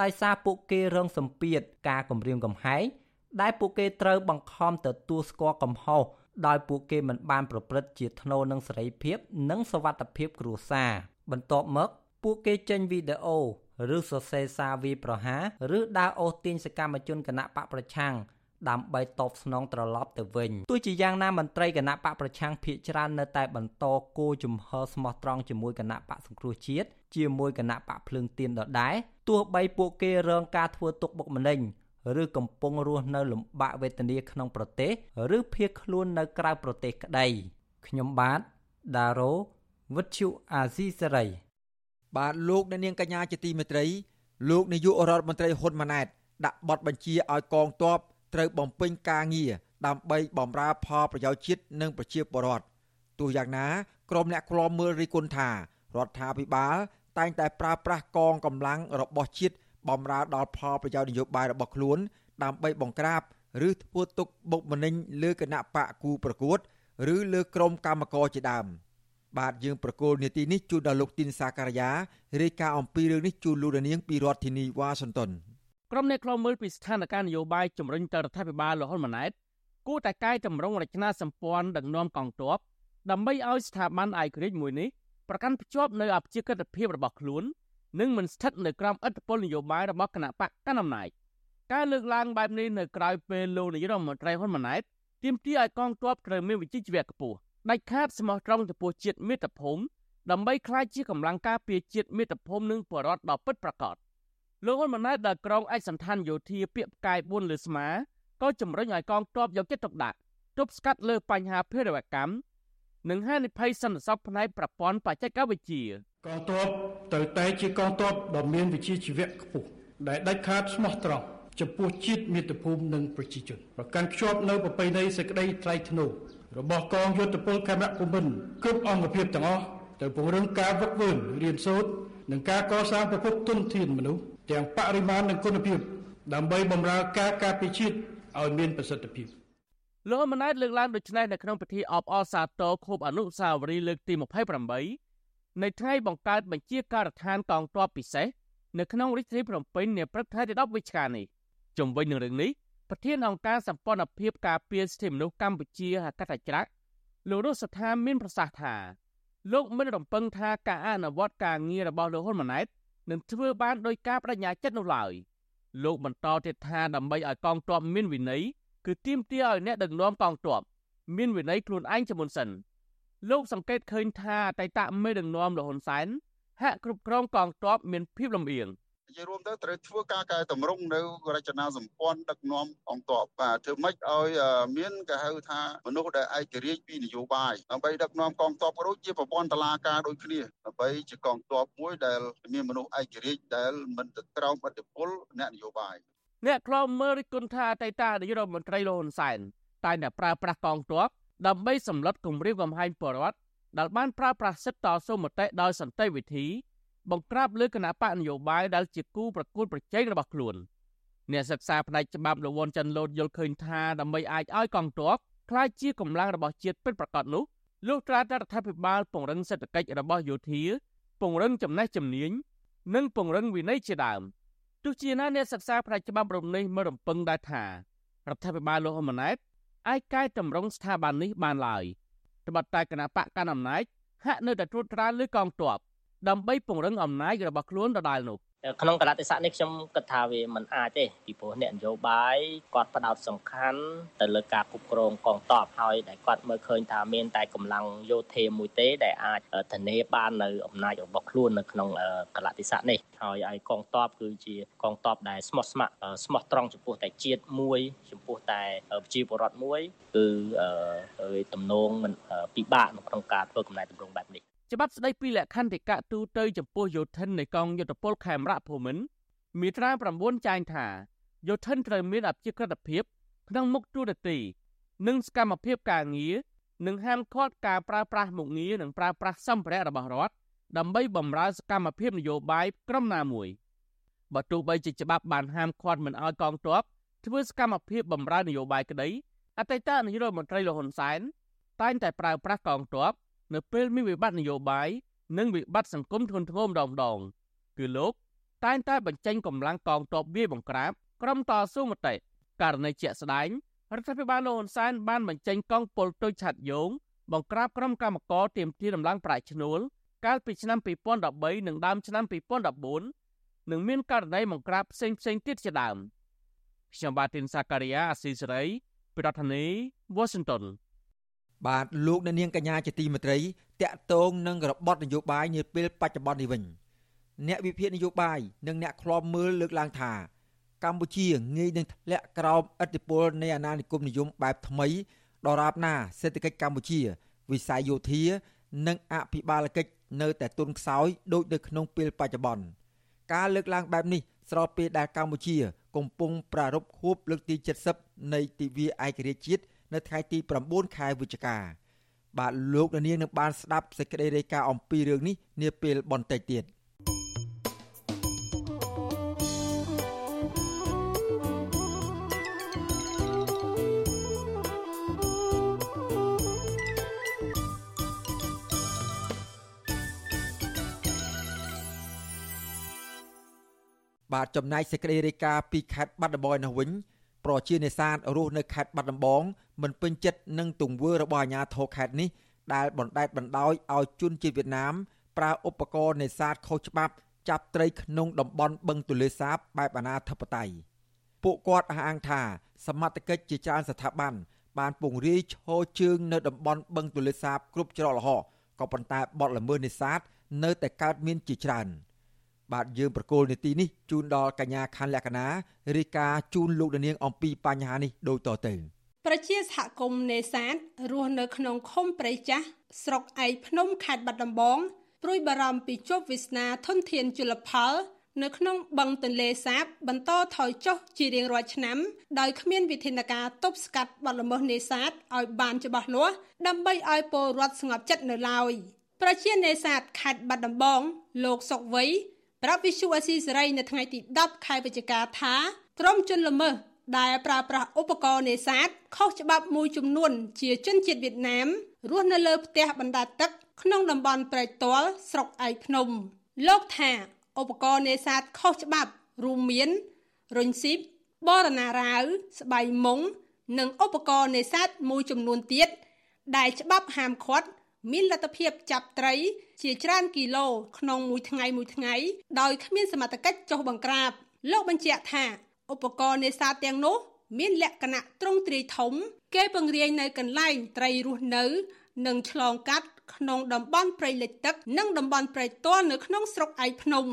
ដោយសារពួកគេរងសម្ពាធការគំរាមកំហែងដែលពួកគេត្រូវបង្ខំទទួលស្គាល់កំហុសដោយពួកគេមិនបានប្រព្រឹត្តជាថ្នូរនឹងសេរីភាព និងសវត្ថិភាពគ្រួសារបន្ទាប់មក ពួកគេចេញវីដេអូឬសរសេរសារវាប្រហារឬដើរអូសទាញសកម្មជនគណៈបកប្រឆាំង ដើម្បីតបស្នងត្រឡប់ទៅវិញទោះជាយ៉ាងណាមន្ត្រីគណៈបកប្រឆាំងភៀកច្រើននៅតែបន្តគោជំហរស្មោះត្រង់ជាមួយគណៈបកសង្គ្រោះជាតិជាមួយគណៈបកភ្លើងទៀនដដែលទោះបីពួកគេរងការធ្វើទុកបុកម្នេញឬកំពុងរស់នៅលំបាកវេទនាក្នុងប្រទេសឬភៀសខ្លួននៅក្រៅប្រទេសក្តីខ្ញុំបាទដារ៉ូវិទ្យុអាស៊ីសេរីបាទលោកអ្នកនាងកញ្ញាជាទីមេត្រីលោកនាយករដ្ឋមន្ត្រីហ៊ុនម៉ាណែតដាក់បទបញ្ជាឲ្យកងទ័ព ត្រូវបំពេញការងារដើម្បីបម្រើផលប្រយោជន៍ជាតិនិងប្រជាពលរដ្ឋទោះយ៉ាងណាក្រុមអ្នកខ្លាំមើលរិះគន់ថារដ្ឋាភិបាលតែងតែប្រើប្រាស់កងកម្លាំងរបស់ជាតិបម្រើដល់ផលប្រយោជន៍នយោបាយរបស់ខ្លួន ដើម្បីបង្ក្រាបឬធ្វើទុកបុកម្នេញលើគណៈបកគូប្រកួត ឬលើក្រុមកម្មករជាដើមបាទយើងប្រកូលនាទីនេះជូនដល់លោកទីនសាការីយ៉ារាយការណ៍អំពីរឿងនេះជូនលោករនាងពីរដ្ឋធានីវ៉ាស៊ីនតោន ក្រុមអ្នកខ្លោមើលពីស្ថានភាពនយោបាយជំរុញទៅរដ្ឋាភិបាលលហ៊ុនម៉ាណែតគួរតែកែតម្រង់រចនាសម្ព័ន្ធដឹកនាំកងទ័ពដើម្បីឲ្យស្ថាប័នឯករាជ្យមួយនេះប្រកាន់ភ្ជាប់នៅអព្យាក្រឹតភាពរបស់ខ្លួននិងមិនស្ថិតនៅក្រោមឥទ្ធិពលនយោបាយរបស់គណៈបកកណ្ដាលអំណាចការលើកឡើងបែបនេះនៅក្រៅពេលលោកនាយរដ្ឋមន្ត្រីហ៊ុនម៉ាណែតទាមទារឲ្យកងទ័ពត្រូវមានវិជ្ជាជីវៈខ្ពស់ដាច់ខាតស្មោះត្រង់ចំពោះជាតិមាតុភូមិដើម្បីក្លាយជាកម្លាំងការពារជាតិមាតុភូមិនិងបរដ្ឋដ៏ពិតប្រាកដ លោកហ៊ុនម៉ាណែតដែលក្រុងឯកសណ្ឋានយោធាពាក្យផ្កាយ4លើស្មាក៏ជំរុញឲ្យកងទ័ពយកចិត្តទុកដាក់ទប់ស្កាត់លើបញ្ហាភេរវកម្មនិងហានិភ័យសន្តិសុខផ្នែកប្រព័ន្ធបច្ចេកវិទ្យាកងទ័ពត្រូវតែជាកងទ័ពដ៏មានវិជ្ជាជីវៈខ្ពស់ដែលដាច់ខាតស្មោះត្រង់ចំពោះជាតិមាតុភូមិនិងប្រជាជនប្រកាន់ខ្ជាប់នៅប្រពៃណីសេចក្តីថ្លៃថ្នូររបស់កងយោធពលខេមរៈភូមិន្ទគ្រប់អង្គភាពទាំងអស់ទៅពង្រឹងការវឹកវើរៀនសូត្រនិងការកសាងប្រភពទុនធានមនុស្ស ទាំងបរិមាណនិងគុណភាព ដើម្បីបម្រើការការពារជាតិឲ្យមានប្រសិទ្ធភាពលោកម៉ាណែតលើកឡើងដូចនេះនៅក្នុងពិធីអបអរសាទរខួបអនុស្សាវរីយ៍លើកទី28នៃថ្ងៃបង្កើតបញ្ជាការដ្ឋានកងទ័ពពិសេសនៅក្នុងរាជធានីភ្នំពេញនាព្រឹកថ្ងៃទី10វិច្ឆិកានេះជំវិញនឹងរឿងនេះប្រធានអង្គការសម្ព័ន្ធភាពការពារសិទ្ធិមនុស្សកម្ពុជាហកតច្រៈលោករស់ស្ថាមានប្រសាសន៍ថាលោកមិនរំពឹងថាការអនុវត្តការងាររបស់លោកហ៊ុនម៉ាណែត នឹងធ្វើបានដោយការបដិញ្ញាចិត្តនោះឡើយលោកបន្តទៀតថាដើម្បីឲ្យកងទ័ពមានវិន័យគឺទាមទារឲ្យអ្នកដឹកនាំកងទ័ពមានវិន័យខ្លួនឯងជាមុនសិនលោកសង្កេតឃើញថាអតីតមេដឹកនាំលោកហ៊ុនសែនហាក់គ្រប់គ្រងកងទ័ពមានភាពលំអៀង និយាយរួមទៅត្រូវធ្វើការកែតម្រង់នៅរចនាសម្ព័ន្ធដឹកនាំអង្គតបបាទធ្វើម៉េចឲ្យមានគេហៅថាមនុស្សដែលឯករាជ្យពីនយោបាយដើម្បីដឹកនាំកងទ័ពរួចជាប្រព័ន្ធតឡាការដូចគ្នាដើម្បីជាកងទ័ពមួយដែលមានមនុស្សឯករាជ្យដែលមិនទៅក្រោមអធិបុលអ្នកនយោបាយអ្នកខ្លំមើលរិះគន់ថាអតីតនាយករដ្ឋមន្ត្រីលោកហ៊ុនសែនតែតែប្រើប្រាស់កងទ័ពដើម្បីសម្លុតគម្រាមកំហែងបរដ្ឋដែលបានប្រើប្រាស់សិទ្ធិតស៊ូមតិដោយសន្តិវិធី បង្ក្រាបលើគណៈបកនយោបាយដែលជាគូប្រកួតប្រជែងរបស់ខ្លួនអ្នកសិក្សាផ្នែកច្បាប់លវនច័ន្ទលូតយល់ឃើញថាដើម្បីអាចឲ្យកងទ័ពក្លាយជាកម្លាំងរបស់ជាតិពិតប្រាកដនោះលោកត្រាតរដ្ឋាភិបាលពង្រឹងសេដ្ឋកិច្ចរបស់យោធាពង្រឹងចំណេះជំនាញនិងពង្រឹងវិន័យជាដើមទោះជាណាអ្នកសិក្សាផ្នែកច្បាប់រំនេះមិនរំពឹងដែរថារដ្ឋាភិបាលលោកហ៊ុនម៉ាណែតអាចកែតម្រង់ស្ថាប័ននេះបានឡើយត្បិតតែគណៈបកកណ្ដាលអំណាចហាក់នៅតែត្រួតត្រាលើកងទ័ព ដើម្បីពង្រឹងអំណាចរបស់ខ្លួនដដែលនោះក្នុងកលតិស័កនេះខ្ញុំគិតថាវាមិនអាចទេពីព្រោះអ្នកនយោបាយគាត់ផ្ដោតសំខាន់ទៅលើការគ្រប់គ្រងកងទ័ពហើយដែលគាត់មើលឃើញថាមានតែកម្លាំងយោធាមួយទេដែលអាចធានាបាននៅអំណាចរបស់ខ្លួននៅក្នុងកលតិស័កនេះហើយឲ្យកងទ័ពគឺជាកងទ័ពដែលស្មោះស្ម័គ្រស្មោះត្រង់ចំពោះតែជាតិមួយចំពោះតែប្រជាពលរដ្ឋមួយគឺទំនងមិនពិបាកក្នុងការធ្វើកំណែតម្រង់បែបនេះ ច្បាប់ស្តីពីលក្ខន្តិកៈទូទៅចំពោះយោធិននៃកងយុទ្ធពលខេមរៈភូមិន្ទមាត្រា9ចែងថាយោធិនត្រូវមានអព្យាក្រឹតភាពក្នុងមុខទូរទីនិងសកម្មភាពការងារនិងហាមឃាត់ការប្រើប្រាស់មុខងារនិងប្រើប្រាស់សម្ភារៈរបស់រដ្ឋដើម្បីបម្រើសកម្មភាពនយោបាយក្រុមណាមួយបើទោះបីជាច្បាប់បានហាមឃាត់មិនឲ្យកងទ័ពធ្វើសកម្មភាពបម្រើនយោបាយក្តីអតីតនាយករដ្ឋមន្ត្រីលហ៊ុនសែនតែងតែប្រើប្រាស់កងទ័ព នៅពេលមានវិបត្តិនយោបាយនិងវិបត្តិសង្គមធ្ងន់ធ្ងរម្ដងម្ដងគឺលោកតែងតែបញ្ចេញកម្លាំងកងទ័ពវាយបង្ក្រាបក្រុមតស៊ូមតិករណីជាក់ស្ដែងរដ្ឋាភិបាលលោកហ៊ុនសែនបានបញ្ចេញកងពលទុយឆាត់យងបង្ក្រាបក្រុមកម្មករទាមទារដំឡើងប្រាក់ឈ្នួលកាលពីឆ្នាំ2013និងដើមឆ្នាំ2014និងមានករណីបង្ក្រាបផ្សេងផ្សេងទៀតជាដើមខ្ញុំបាទទីនសាការីយ៉ាអស៊ីសេរីប្រធានាធិបតី Washington បាទលោកអ្នកនាងកញ្ញាជាទីមេត្រីតាក់ទងនឹងរបបនយោបាយនាពេលបច្ចុប្បន្ននេះវិញអ្នកវិភាគនយោបាយនិងអ្នកខ្លាំមើលលើកឡើងថា កម្ពុជាងាយនឹងធ្លាក់ក្រោមឥទ្ធិពលនៃអាណានិគមនិយមបែបថ្មីដរាបណាសេដ្ឋកិច្ចកម្ពុជា វិស័យយោធា និងអភិបាលកិច្ចនៅតែទន់ខ្សោយដូចនៅក្នុងពេលបច្ចុប្បន្នការលើកឡើងបែបនេះស្របពេលដែលកម្ពុជា កំពុងប្រារព្ធខួបលើកទី70នៃទិវាឯករាជ្យជាតិ នៅថ្ងៃទី9ខែវិច្ឆិកាបាទលោកនាងនឹងបានស្ដាប់សេចក្តីរាយការណ៍អំពីរឿងនេះនាពេលបន្តិចទៀត។បាទចំណាយសេចក្តីរាយការណ៍ពីខេត្តបាត់ដំបងនោះវិញប្រជានេសាទរស់នៅខេត្តបាត់ដំបង មិនពេញចិត្តនឹងទង្វើរបស់អាជ្ញាធរខេត្តនេះដែលបណ្តែតបណ្តោយឲ្យជនជាតិវៀតណាមប្រើឧបករណ៍នេសាទខុសច្បាប់ចាប់ត្រីក្នុងតំបន់បឹងទលេសាបបែបអនាធិបតេយ្យពួកគាត់អះអាងថាសមត្ថកិច្ចជាច្រើនស្ថាប័នបានពង្រាយឈរជើងនៅតំបន់បឹងទលេសាបគ្រប់ច្រកល្ហកក៏ប៉ុន្តែបទល្មើសនេសាទនៅតែកើតមានជាច្រើនបាទយើងប្រកូលនីតិនេះជូនដល់កញ្ញាខណ្ឌលក្ខណារាយការណ៍ជូនលោកនាងអំពីបញ្ហានេះដូចតទៅ ប្រជាសហគមន៍នេសាទរស់នៅក្នុងឃុំព្រៃចាស់ស្រុកឯកភ្នំខេត្តបាត់ដំបងព្រួយបារម្ភពីជោគវាសនាធនធានជលផល នៅក្នុងបឹងទន្លេសាប បន្តថយចុះជារៀងរាល់ឆ្នាំដោយគ្មានវិធានការទប់ស្កាត់បទល្មើសនេសាទឲ្យបានច្បាស់លាស់ដើម្បីឲ្យពលរដ្ឋស្ងប់ចិត្តនៅឡើយប្រជានេសាទខេត្តបាត់ដំបងលោកសុកវ័យប្រាប់វិសុអស៊ីសេរីនៅថ្ងៃទី10ខែវិច្ឆិកាថាក្រុមជនល្មើស ដែលប្រើប្រាស់ឧបករណ៍នេសាទខុសច្បាប់មួយចំនួន ជាជនជាតិវៀតណាមរស់នៅលើផ្ទះបណ្តែតទឹក ក្នុងតំបន់ព្រែកទាល់ស្រុកឯកភ្នំ លោកថាឧបករណ៍នេសាទខុសច្បាប់រួមមានរុញស៊ីបបរណារាវស្បៃមុងនិងឧបករណ៍នេសាទមួយចំនួនទៀត ដែលច្បាប់ហាមឃាត់មានលទ្ធភាពចាប់ត្រី ជាច្រើនគីឡូក្នុងមួយថ្ងៃមួយថ្ងៃ ដោយគ្មានសមត្ថកិច្ចចុះបង្ក្រាបលោកបញ្ជាក់ថា ឧបករណ៍នេសាទទាំងនោះ មានលក្ខណៈទ្រង់ទ្រាយធំ គេពង្រាយនៅកន្លែងត្រីរស់នៅ និងឆ្លងកាត់ក្នុងតំបន់ព្រៃលិចទឹក និងតំបន់ព្រៃទាល់នៅក្នុងស្រុកឯកភ្នំ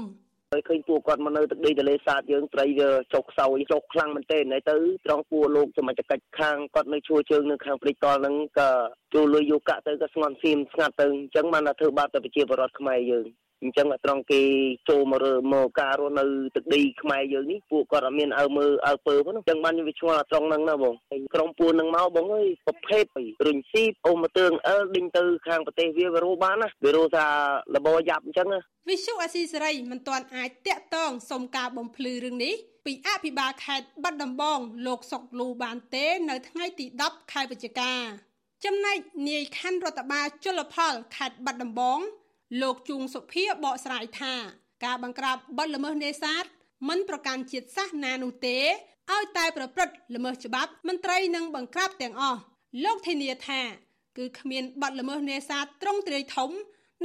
ហើយឃើញពួកគាត់មកនៅទឹកដីទលេសាបយើងត្រីវាចុកខ្សោយចុកខ្លាំងមែនទែនហើយទៅត្រង់ពួកលោកសមាជិកខាងគាត់នៅជួជើងនៅខាងព្រៃតលហ្នឹងក៏ចូលលុយយកកាក់ទៅក៏ស្ងន់ស៊ីមស្ងាត់ទៅអញ្ចឹងបានថាធ្វើបាបទៅប្រជាពលរដ្ឋខ្មែរយើង អញ្ចឹងត្រង់គេចូលមករើមកការរស់នៅទឹកដីខ្មែរយើងនេះពួកគាត់អត់មានអើមើអើពើផងអញ្ចឹងបានវាឆ្ងល់ត្រង់ហ្នឹងណាបងក្រុមពួកហ្នឹងមកបងអើយប្រភេទរុញស៊ីអូមកទើងអើដេញទៅខាងប្រទេសវាវារੂបានណាវារੂថាលបយ៉ាប់អញ្ចឹងវិសុអាស៊ីសេរីមិនទាន់អាចតាក់ទងសុំការបំភ្លឺរឿងនេះពីអភិបាលខេត្តបាត់ដំបងលោកសុកលូបានទេនៅថ្ងៃទី10ខែវិច្ឆិកាចំណែកនាយខណ្ឌរដ្ឋបាលជលផលខេត្តបាត់ដំបង លោកជួងសុភាបកស្រាយថា ការបង្ក្រាបបទល្មើសនេសាទមិនប្រកាន់ជាតិសាសន៍ណានោះទេឲ្យតែប្រព្រឹត្តល្មើសច្បាប់មន្ត្រីនឹងបង្ក្រាបទាំងអស់លោកធានាថា គឺគ្មានបទល្មើសនេសាទត្រង់ទ្រាយធំ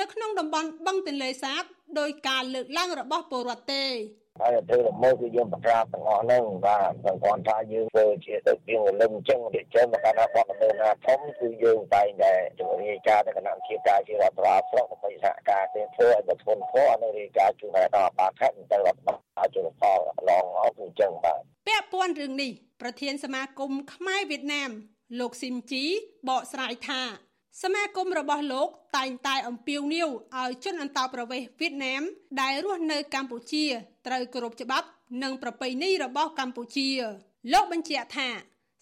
នៅក្នុងតំបន់បឹងទន្លេសាបដោយការលើកឡើងរបស់ពលរដ្ឋទេ ហើយអត់ធ្វើល្មើសគឺយើងបង្ក្រាបទាំងអស់ហ្នឹងបាទទាំងគាត់ថាយើងធ្វើជាទៅពីរលឹមអញ្ចឹងវាចឹងមកថាបទល្មើសណាធំគឺយើងតែងតែជំរាយការទៅគណៈជាការជារដ្ឋបាលស្រុកដើម្បីសហការទេធ្វើឲ្យប្រធនធរនៅរាយការណ៍ជូនដល់អាបាខេត្តទៅរដ្ឋបាលជលផលឡងអស់គឺអញ្ចឹងបាទពាក់ព័ន្ធរឿងនេះប្រធានសមាគមខ្មែរវៀតណាមលោកស៊ីមជីបកស្រាយថា សមាគមរបស់លោកតែងតែអំពាវនាវឲ្យជនអន្តោប្រវេសន៍វៀតណាម ដែលរស់នៅកម្ពុជាត្រូវគោរពច្បាប់និងប្រពៃណីរបស់កម្ពុជា លោកបញ្ជាក់ថា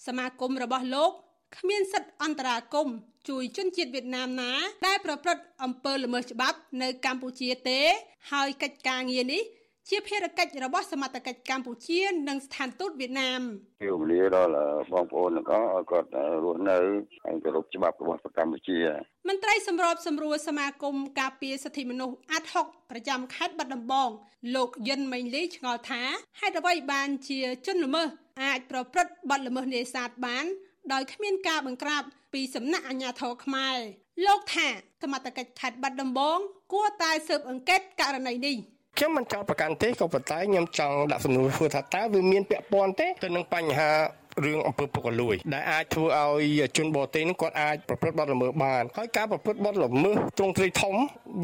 សមាគមរបស់លោកគ្មានសិទ្ធិអន្តរាគមជួយជនជាតិវៀតណាមណា ដែលប្រព្រឹត្តអំពើល្មើសច្បាប់នៅកម្ពុជាទេ ហើយកិច្ចការងារនេះ ជាភារកិច្ចរបស់សមត្ថកិច្ចកម្ពុជានិងស្ថានទូតវៀតណាមពីវេលាដល់បងប្អូនទាំងអស់ឲ្យគាត់រស់នៅហើយគោរពច្បាប់របស់កម្ពុជាមន្ត្រីសម្របសម្រួលសមាគមការពារសិទ្ធិមនុស្សអាត់ហុកប្រចាំខេត្តបាត់ដំបងលោកយិនម៉េងលីឆ្ងល់ថាហេតុអ្វីបានជាជនល្មើសអាចប្រព្រឹត្តបទល្មើសនេសាទបានដោយគ្មានការបង្ក្រាបពីសំណាក់អាជ្ញាធរខ្មែរលោកថាសមត្ថកិច្ចខេត្តបាត់ដំបង គួរតែស៊ើបអង្កេតករណីនេះ ខ្ញុំមិនចោទប្រកាន់ទេក៏ប៉ុន្តែខ្ញុំចង់ដាក់សំណួរធ្វើថាតើវាមានពាក់ព័ន្ធទេទៅនឹងបញ្ហារឿងអំពើពុករលួយដែលអាចធ្វើឲ្យជនបរទេសនឹងគាត់អាចប្រព្រឹត្តបទល្មើសបានហើយការប្រព្រឹត្តបទល្មើសទ្រង់ទ្រាយធំ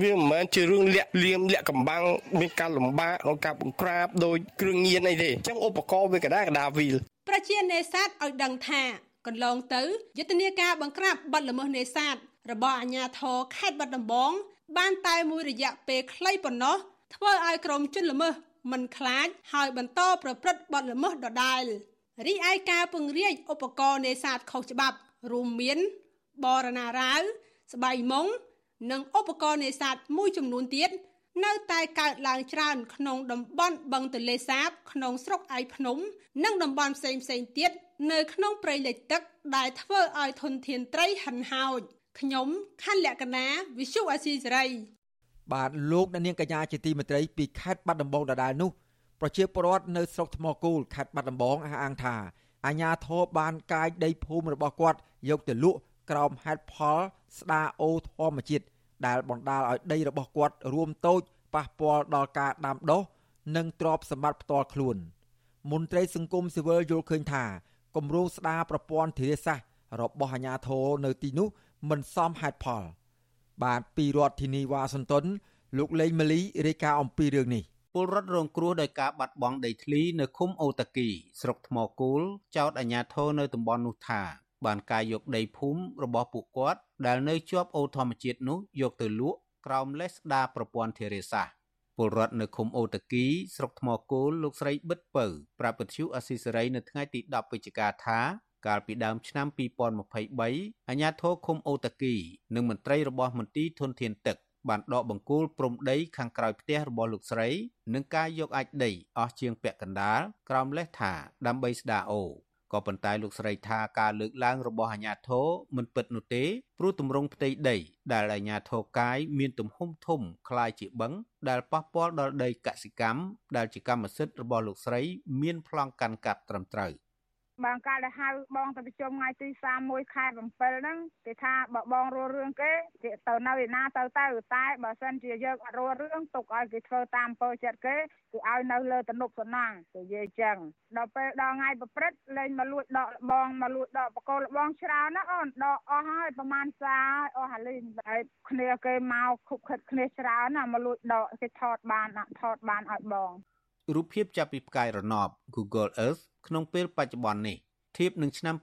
វាមិនមែនជារឿងលាក់លៀមលាក់កំបាំងមានការលំបាកក្នុងការបង្ក្រាបដោយគ្រឿងញៀនអីទេអញ្ចឹងឧបករណ៍វាកដាកដាវីលប្រជានេសាទឲ្យដឹងថាកន្លងទៅយុទ្ធនាការបង្ក្រាបបទល្មើសនេសាទរបស់អាជ្ញាធរខេត្តបាត់ដំបងបានតែមួយរយៈពេលខ្លីប៉ុណ្ណោះ ធ្វើឲ្យក្រុមជនល្មើសមិនខ្លាចហើយបន្តប្រព្រឹត្តបទល្មើសដដែលរីឯការពង្រាយឧបករណ៍នេសាទខុសច្បាប់រួមមាន បរណារាវស្បៃមុងនិងឧបករណ៍នេសាទមួយចំនួនទៀតនៅតែកើតឡើងច្រើនក្នុងតំបន់បឹងទន្លេសាប ក្នុងស្រុកឯកភ្នំ និងតំបន់ផ្សេងផ្សេងទៀតនៅក្នុងព្រៃលិចទឹក ដែលធ្វើឲ្យធនធានត្រីហិនហោចខ្ញុំខណ្ឌលក្ខណាវិសុអាស៊ីសេរី បាទលោកអ្នកនាងកញ្ញាជាទីមេត្រីពីខេត្តបាត់ដំបងដដែលនោះប្រជាពលរដ្ឋនៅស្រុកថ្មគូលខេត្តបាត់ដំបងអះអាងថាអាញាធរបានកាយដីភូមិរបស់គាត់យកទៅលក់ក្រោមហេតុផលស្ដារអូធម្មជាតិដែលបណ្ដាលឲ្យដីរបស់គាត់រួមតូចប៉ះពាល់ដល់ការដាំដុះនិងទ្រព្យសម្បត្តិផ្ទាល់ខ្លួនមន្ត្រីសង្គមស៊ីវិលយល់ឃើញថាគម្រោងស្ដារប្រព័ន្ធធារាសាស្ត្ររបស់អាជ្ញាធរនៅទីនោះមិនសមហេតុផល បាទពីរដ្ឋធានីវ៉ាស៊ីនតោនលោកលេងម៉ាលីរាយការណ៍អំពីរឿងនេះពលរដ្ឋរងគ្រោះដោយការបាត់បង់ដីធ្លីនៅឃុំអូតាគី ស្រុកថ្មគូលចោតអាជ្ញាធរនៅតំបន់នោះថា បានការយកដីភូមិរបស់ពួកគាត់ដែលនៅជាប់អូធម្មជាតិនោះយកទៅលក់ក្រោមលេសស្ដារប្រព័ន្ធធារាសាស្ត្រពលរដ្ឋនៅឃុំអូតាគីស្រុកថ្មគោលលោកស្រីប៊ិតពៅប្រាប់ពទ្យុអស៊ីសេរីនៅថ្ងៃទី10វិច្ឆិកាថា កាលពីដើមឆ្នាំ2023អាជ្ញាធរឃុំអូតាគីនិងមន្ត្រីរបស់មន្ទីរធនធានទឹកបានដកបង្គោលព្រំដីខាងក្រោយផ្ទះរបស់លោកស្រីនិងការយកអាចដីអស់ជាងពាក់កណ្ដាលក្រោមលេសថាដើម្បីស្ដារអូក៏ប៉ុន្តែលោកស្រីថាការលើកឡើងរបស់អាជ្ញាធរមិនពិតនោះទេព្រោះទម្រង់ផ្ទៃដីដែលអាជ្ញាធរកាយមានទំហំធំคล้ายជាបឹងដែលប៉ះពាល់ដល់ដីកសិកម្មដែលជាកម្មសិទ្ធិរបស់លោកស្រីមានប្លង់កាន់កាប់ត្រឹមត្រូវ។ បងកាលដែលហៅបងទៅប្រជុំថ្ងៃទី31ខែ7ហ្នឹងគេថាបើបងរស់រឿងគេគេទៅនៅឯណាទៅទៅតែបើសិនជាយើងអត់រស់រឿងទុកឲ្យគេធ្វើតាមពើចិត្តគេគឺឲ្យនៅលើទំនប់សំណងគេនិយាយចឹងដល់ពេលដល់ថ្ងៃប្រព្រឹត្តលេងមកលួចដកបងមកលួចដកបកលបងច្រើនណាអូនដកអស់ហើយប្រហែលសាអស់ហើយលេងហើយគ្នាគេមកខុបខិតគ្នាច្រើនណាមកលួចដកគេថតបានថតបានឲ្យបង រូបភាពចាប់ពីផ្កាយរណប Google Earth ក្នុងពេលបច្ចុប្បន្ននេះធៀបនឹងឆ្នាំ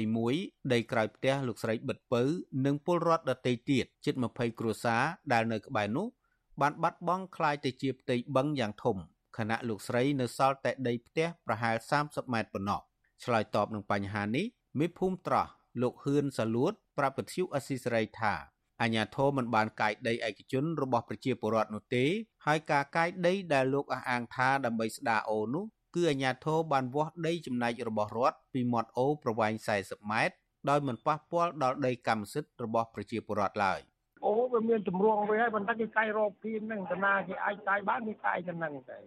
2021ដីក្រោយផ្ទះលោកស្រីបិទពៅនិងពលរដ្ឋដទៃទៀតជិត20គ្រួសារដែលនៅក្បែរនោះបានបាត់បង់คล้ายទៅជាផ្ទៃបឹងយ៉ាងធំខណៈលោកស្រីនៅសល់តែដីផ្ទះប្រហែល30ម៉ែត្រប៉ុណ្ណោះឆ្លើយតបនឹងបញ្ហានេះមេភូមិត្រោះលោកហ៊ឿនសាលួតប្រាប់ពទ្យុអស៊ីសេរីថា អាញាធមមិនបានកាយដីឯកជនរបស់ប្រជាពលរដ្ឋនោះទេហើយការកាយដីដែលលោកអះអាងថាដើម្បីស្ដារអូនោះគឺអាញាធរបានវាស់ដីចំណែករបស់រដ្ឋពីមាត់អូប្រវែង40ម៉ែត្រដោយមិនប៉ះពាល់ដល់ដីកម្មសិទ្ធិរបស់ប្រជាពលរដ្ឋឡើយអូវាមានទម្រង់វាហើយប៉ុន្តែគេកាយរកគៀនហ្នឹងតាណាគេអាចកាយបានគេកាយទៅហ្នឹងតែ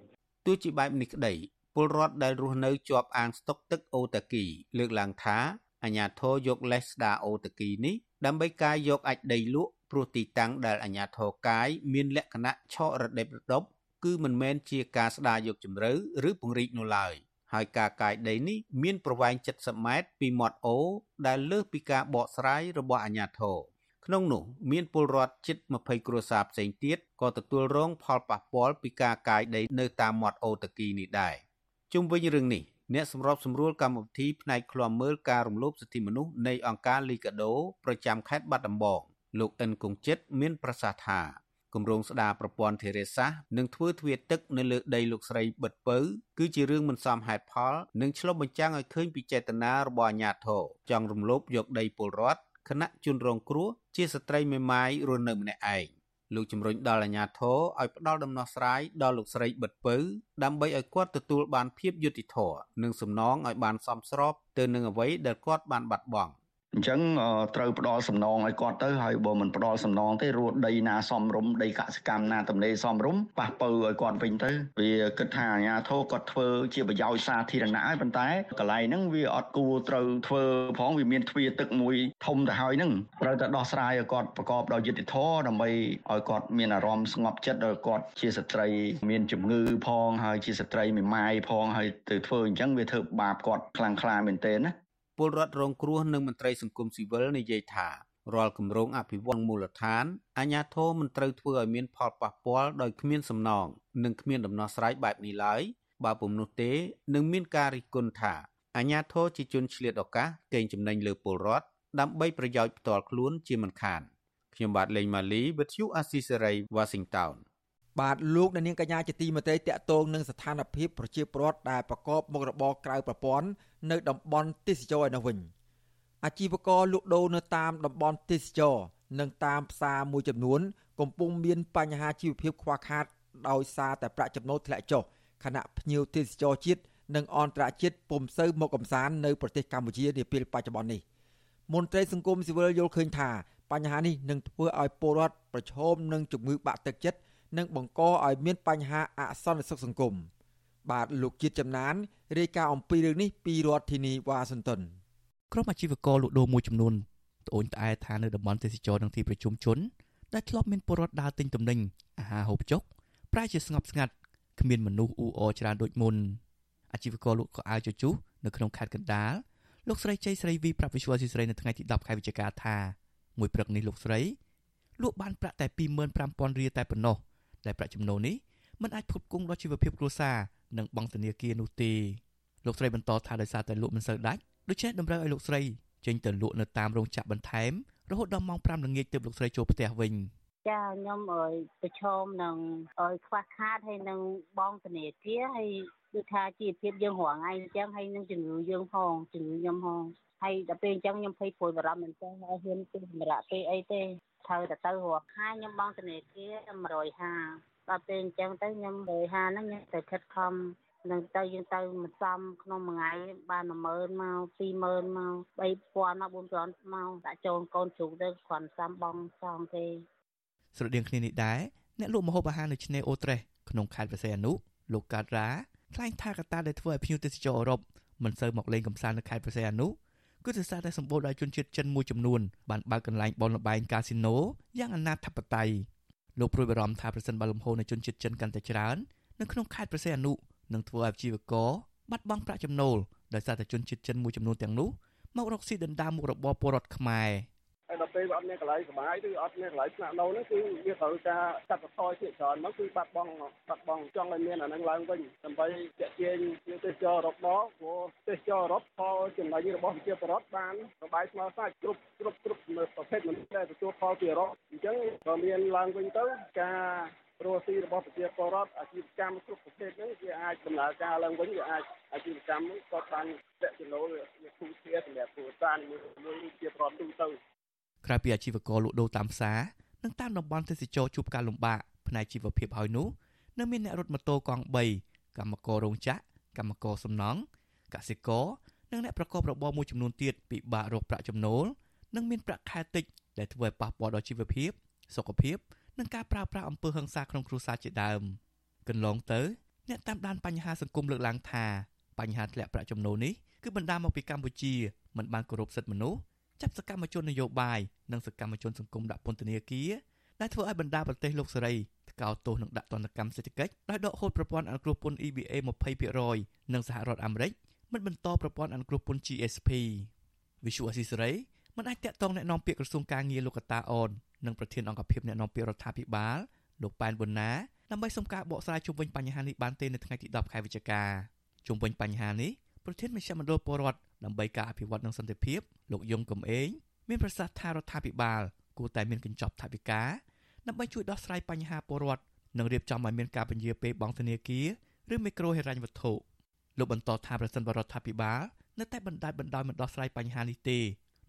ទោះជាបែបនេះក្តីពលរដ្ឋដែលរស់នៅជាប់អាងស្តុកទឹកអូតាគី លើកឡើងថា អាញាធរយកលេសស្ដាអូតាគីនេះដើម្បីការយកអាចដីលក់ព្រោះទីតាំងដែលអាញាធរកាយមានលក្ខណៈឆក់រដិបរដប់គឺមិនមែនជាការស្ដារយកជំរឿឬពង្រីកនោះឡើយហើយការកាយដីនេះមានប្រវែង70ម៉ែត្រពីមាត់អូដែលលើសពីការបកស្រាយរបស់អាជ្ញាធរក្នុងនោះមានពលរដ្ឋជិត20គ្រួសារផ្សេងទៀតក៏ទទួលរងផលប៉ះពាល់ពីការកាយដីនៅតាមមាត់អូតាគីនេះដែរជុំវិញរឿងនេះ អ្នកសម្របសម្រួលកម្មវិធីផ្នែកឃ្លាំមើលការរំលោភសិទ្ធិមនុស្សនៃអង្គការលីកាដូប្រចាំខេត្តបាត់ដំបងលោកអិនគង្ជិតមានប្រសាសន៍ថាគម្រោងស្ដារប្រព័ន្ធធារាសាស្ត្រនិងធ្វើទ្វារទឹកនៅលើដីលោកស្រីបិទពៅគឺជារឿងមិនសមហេតុផលនិងឆ្លុះបញ្ចាំងឲ្យឃើញពីចេតនារបស់អាជ្ញាធរចង់រំលោភយកដីពលរដ្ឋគណៈជនរងគ្រោះជាស្ត្រីមេម៉ាយរស់នៅម្នាក់ឯង លោកជំរុញដល់អាជ្ញាធរឲ្យផ្ដល់ដំណោះស្រាយដល់លោកស្រីបិទពៅដើម្បីឲ្យគាត់ទទួលបានភាពយុត្តិធម៌និងសំណងឲ្យបានសមស្របទៅនឹងអ្វីដែលគាត់បានបាត់បង់ អញ្ចឹងត្រូវផ្ដល់សំណងឲ្យគាត់ទៅហើយបើមិនផ្ដល់សំណងទេរួចដីណាសំរុំដីកសិកម្មណាតំណេសំរុំប៉ះពើឲ្យគាត់វិញទៅវាគិតថាអាញាធរគាត់ធ្វើជាប្រយោជន៍សាធារណៈហើយប៉ុន្តែកន្លែងហ្នឹងវាអត់គួរត្រូវធ្វើផងវាមានទ្វារទឹកមួយធំទៅហើយហ្នឹងត្រូវតែដោះស្រាយឲ្យគាត់ប្រកបដោយយុត្តិធម៌ដើម្បីឲ្យគាត់មានអារម្មណ៍ស្ងប់ចិត្តឲ្យគាត់ជាស្ត្រីមានជំងឺផងហើយជាស្ត្រីមេម៉ាយផងហើយទៅធ្វើអញ្ចឹងវាធ្វើបាបគាត់ខ្លាំងក្លាមែនទែនណា ពលរដ្ឋរងគ្រោះនិងមន្ត្រីសង្គមស៊ីវិលនិយាយថារាល់គម្រោងអភិវឌ្ឍមូលដ្ឋានអាជ្ញាធរមិនត្រូវធ្វើឲ្យមានផលប៉ះពាល់ដោយគ្មានសំណងនិងគ្មានដំណោះស្រាយបែបនេះឡើយបើពុំនោះទេនឹងមានការរិះគន់ថាអាជ្ញាធរជាជនឆ្លៀតឱកាសកេងចំណេញលើពលរដ្ឋដើម្បីប្រយោជន៍ផ្ទាល់ខ្លួនជាមិនខានខ្ញុំបាទលេងម៉ាលីវិទ្យុអាស៊ីសេរី Washington បាទលោកអ្នកនាងកញ្ញាជាទីមេត្រីតកតងនឹងស្ថានភាពប្រជាពលរដ្ឋដែលប្រកបមុខរបរក្រៅប្រព័ន្ធនៅតំបន់ទេសចរឯនោះវិញអាជីវករលក់ដូរនៅតាមតំបន់ទេសចរនិងតាមផ្សារមួយចំនួន កំពុងមានបញ្ហាជីវភាពខ្វះខាតដោយសារតែប្រាក់ចំណូលធ្លាក់ចុះខណៈភ្ញៀវទេសចរជាតិនិងអន្តរជាតិពុំសូវមកកំសាន្តនៅប្រទេសកម្ពុជានាពេលបច្ចុប្បន្ននេះមន្ត្រីសង្គមស៊ីវិលយល់ឃើញថាបញ្ហានេះនឹងធ្វើឲ្យពលរដ្ឋប្រឈមនឹងជំងឺបាក់ទឹកចិត្ត និងបង្កឲ្យមានបញ្ហាអសន្តិសុខសង្គមបាទលោកជាតិចំណានរាយការណ៍អំពីរឿងនេះពីរដ្ឋធានីវ៉ាស៊ីនតោនក្រុមអាជីវករលក់ដូរមួយចំនួនត្អូញត្អែថានៅតំបន់ទេសចរនិងទីប្រជុំជនដែលធ្លាប់មានពលរដ្ឋដើរទិញទំនិញអាហារហូបចុកប្រែជាស្ងប់ស្ងាត់គ្មានមនុស្សអ៊ូអរច្រើនដូចមុនអាជីវករលក់ខោអាវជជុះនៅក្នុងខេត្តកណ្ដាលលោកស្រីជ័យស្រីវីប្រាប់វិសុវស៊ីស្រីនៅថ្ងៃទី10ខែវិច្ឆិកាថាមួយព្រឹកនេះលោកស្រីលក់បានប្រាក់តែ25,000រៀលតែប៉ុណ្ណោះ ដែលប្រាក់ចំណូលនេះមិនអាចផ្គត់ផ្គង់ដល់ជីវភាពគ្រួសារនិងបង់ធនាគារនោះទេលោកស្រីបន្តថាដោយសារតែលក់មិនសូវដាច់ដូច្នេះតម្រូវឲ្យលោកស្រីចេញទៅលក់នៅតាមរោងចក្របន្ថែមរហូតដល់ម៉ោង5ល្ងាចទើបលោកស្រីចូលផ្ទះវិញចាខ្ញុំអើយប្រឈមនឹងអើយខ្វះខាតហើយនឹងបងធនាគារហើយដូចថាជីវភាពយើងរងថ្ងៃអញ្ចឹងហើយនឹងជំងឺយើងផងជំងឺខ្ញុំផងហើយដល់ពេលអញ្ចឹងខ្ញុំភ័យព្រួយបារម្ភមែនតើហើយហ៊ានទិញសម្រាប់ទេអីទេ ត្រូវតែទៅរកខែខ្ញុំបងធនាគារ150ដល់ពេលអញ្ចឹងទៅខ្ញុំ150ហ្នឹងខ្ញុំទៅខិតខំនឹងទៅយើងទៅមិនសមក្នុងមួយថ្ងៃបាន10000មក20000មក3000មក4000មកដាក់ចូលកូនជ្រូកទៅគ្រាន់សំបងសងទេស្រដៀងគ្នានេះដែរអ្នកលក់ម្ហូបអាហារនៅឆ្នេរអូត្រេសក្នុងខេត្តព្រះសីហនុលោកកើតរ៉ាថ្លែងថាកត្តាដែលធ្វើឲ្យភ្ញៀវទេសចរអឺរ៉ុបមិនសូវមកលេងកម្សាន្តនៅខេត្តព្រះសីហនុ គឺដោយសារតែសម្បូរដោយជនជាតិចិនមួយចំនួនបានបើកកន្លែងបនលបែងកាស៊ីណូយ៉ាងអនាធបត័យលោកព្រួយបារម្ភថាប្រសិនបើលំហូរនៃជនជាតិចិនកាន់តែច្រើននៅក្នុងខេត្តព្រះសីហនុនឹងធ្វើឲ្យអាជីវករបាត់បង់ប្រាក់ចំណូលដោយសារតែជនជាតិចិនមួយចំនួនទាំងនោះមករកស៊ីដណ្ដើមមុខរបរពលរដ្ឋខ្មែរ ហើយដល់ពេលវាអត់មានកន្លែងសុបាយឬអត់មានកន្លែងស្នាក់នៅហ្នឹងគឺវាត្រូវការកាត់បន្ថយជាច្រើនមកគឺបាត់បង់បាត់បង់ចង់ឲ្យមានអាហ្នឹងឡើងវិញដើម្បីទាក់ទាញភ្ញៀវទេសចរអឺរ៉ុបមកព្រោះទេសចរអឺរ៉ុបផលចំណេញរបស់ប្រជាពលរដ្ឋបានសុបាយស្មើសាច់គ្រប់គ្រប់គ្រប់ប្រភេទមនុស្សដែលទទួលផលពីអឺរ៉ុបអញ្ចឹងក៏មានឡើងវិញទៅការរស់ស៊ីរបស់ប្រជាពលរដ្ឋអាជីវកម្មគ្រប់ប្រភេទហ្នឹងវាអាចដំណើរការឡើងវិញវាអាចអាជីវកម្មហ្នឹងក៏បានតេចំណូលវាគូធាសម្រាប់គ្រួសារមួយមួយជាប្រទូទៅ ក្រៅពីអាជីវករលក់ដូរតាមផ្សារនិងតាមតំបន់ទេសចរជួបការលំបាកផ្នែកជីវភាពហើយនោះនៅមានអ្នករត់ម៉ូតូកង់3កម្មកររោងចក្រកម្មករសំណង់កសិករនិងអ្នកប្រកបរបរមួយចំនួនទៀតពិបាករកប្រាក់ចំណូលនិងមានប្រាក់ខែតិចដែលធ្វើឲ្យប៉ះពាល់ដល់ជីវភាពសុខភាពនិងការប្រើប្រាស់អំពើហិង្សាក្នុងគ្រួសារជាដើមកន្លងទៅអ្នកតាមដានបញ្ហាសង្គមលើកឡើងថាបញ្ហាធ្លាក់ប្រាក់ចំណូលនេះគឺបណ្ដាលមកពីកម្ពុជាមិនបានគោរពសិទ្ធិមនុស្ស ចាប់សកម្មជននយោបាយនិងសកម្មជនសង្គមដាក់ពន្ធនាគារដែលធ្វើឲ្យបណ្ដាប្រទេសលោកសេរីថ្កោលទោសនឹងដាក់ទណ្ឌកម្មសេដ្ឋកិច្ចដោយដកហូតប្រព័ន្ធអនុគ្រោះពន្ធ EBA 20%និងសហរដ្ឋអាមេរិកមិនបន្តប្រព័ន្ធអនុគ្រោះពន្ធ GSP វិសុអស៊ីសេរីមិនអាចតាក់ទងแนะនាំពាក្យក្រសួងការងារលោកកតាអននិងប្រធានអង្គភិបអ្នកនាំពាក្យរដ្ឋាភិបាលលោកប៉ែនប៊ុនណាដើម្បីសុំការបកស្រាយជុំវិញបញ្ហានេះបានទេនៅថ្ងៃទី10ខែវិច្ឆិកាជុំវិញបញ្ហានេះប្រធានមជ្ឈមណ្ឌលពលរដ្ឋ ដើម្បីការអភិវឌ្ឍនិងសន្តិភាពលោកយងកំឯងមានប្រសាសន៍ថារដ្ឋាភិបាលគួរតែមានកញ្ចប់ថវិកាដើម្បីជួយដោះស្រាយបញ្ហាពលរដ្ឋនិងរៀបចំឲ្យមានការពន្យាពេលបង់ធនាគារឬមីក្រូហិរញ្ញវត្ថុលោកបន្តថាប្រសិនបរដ្ឋាភិបាលនៅតែបណ្ដាច់បណ្ដោយមិនដោះស្រាយបញ្ហានេះទេ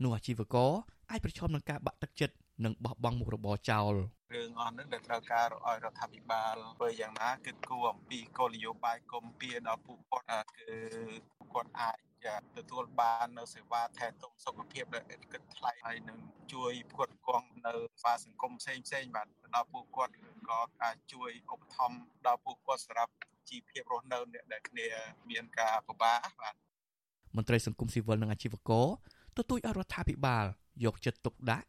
នោះអាជីវករអាចប្រឈមនឹងការបាក់ទឹកចិត្តនិងបោះបង់មុខរបរចោលរឿងអស់នឹងដែលត្រូវការឲ្យរដ្ឋាភិបាលធ្វើយ៉ាងណាគឺគួរអំពីគោលនយោបាយគមពីដល់ពួកគាត់គឺគាត់អាច ទទួលបាននៅសេវាថែទាំសុខភាពដែលគិតថ្លៃហើយនឹងជួយផ្គត់ផ្គង់នៅសេវាសង្គមផ្សេងផ្សេងបាទដល់ពួកគាត់ក៏អាចជួយឧបត្ថម្ភដល់ពួកគាត់សម្រាប់ជីវភាពរស់នៅដែលគ្នាមានការពិបាកបាទមន្ត្រីសង្គមស៊ីវិលនិងអាជីវករទទូចឲ្យរដ្ឋាភិបាលយកចិត្តទុកដាក់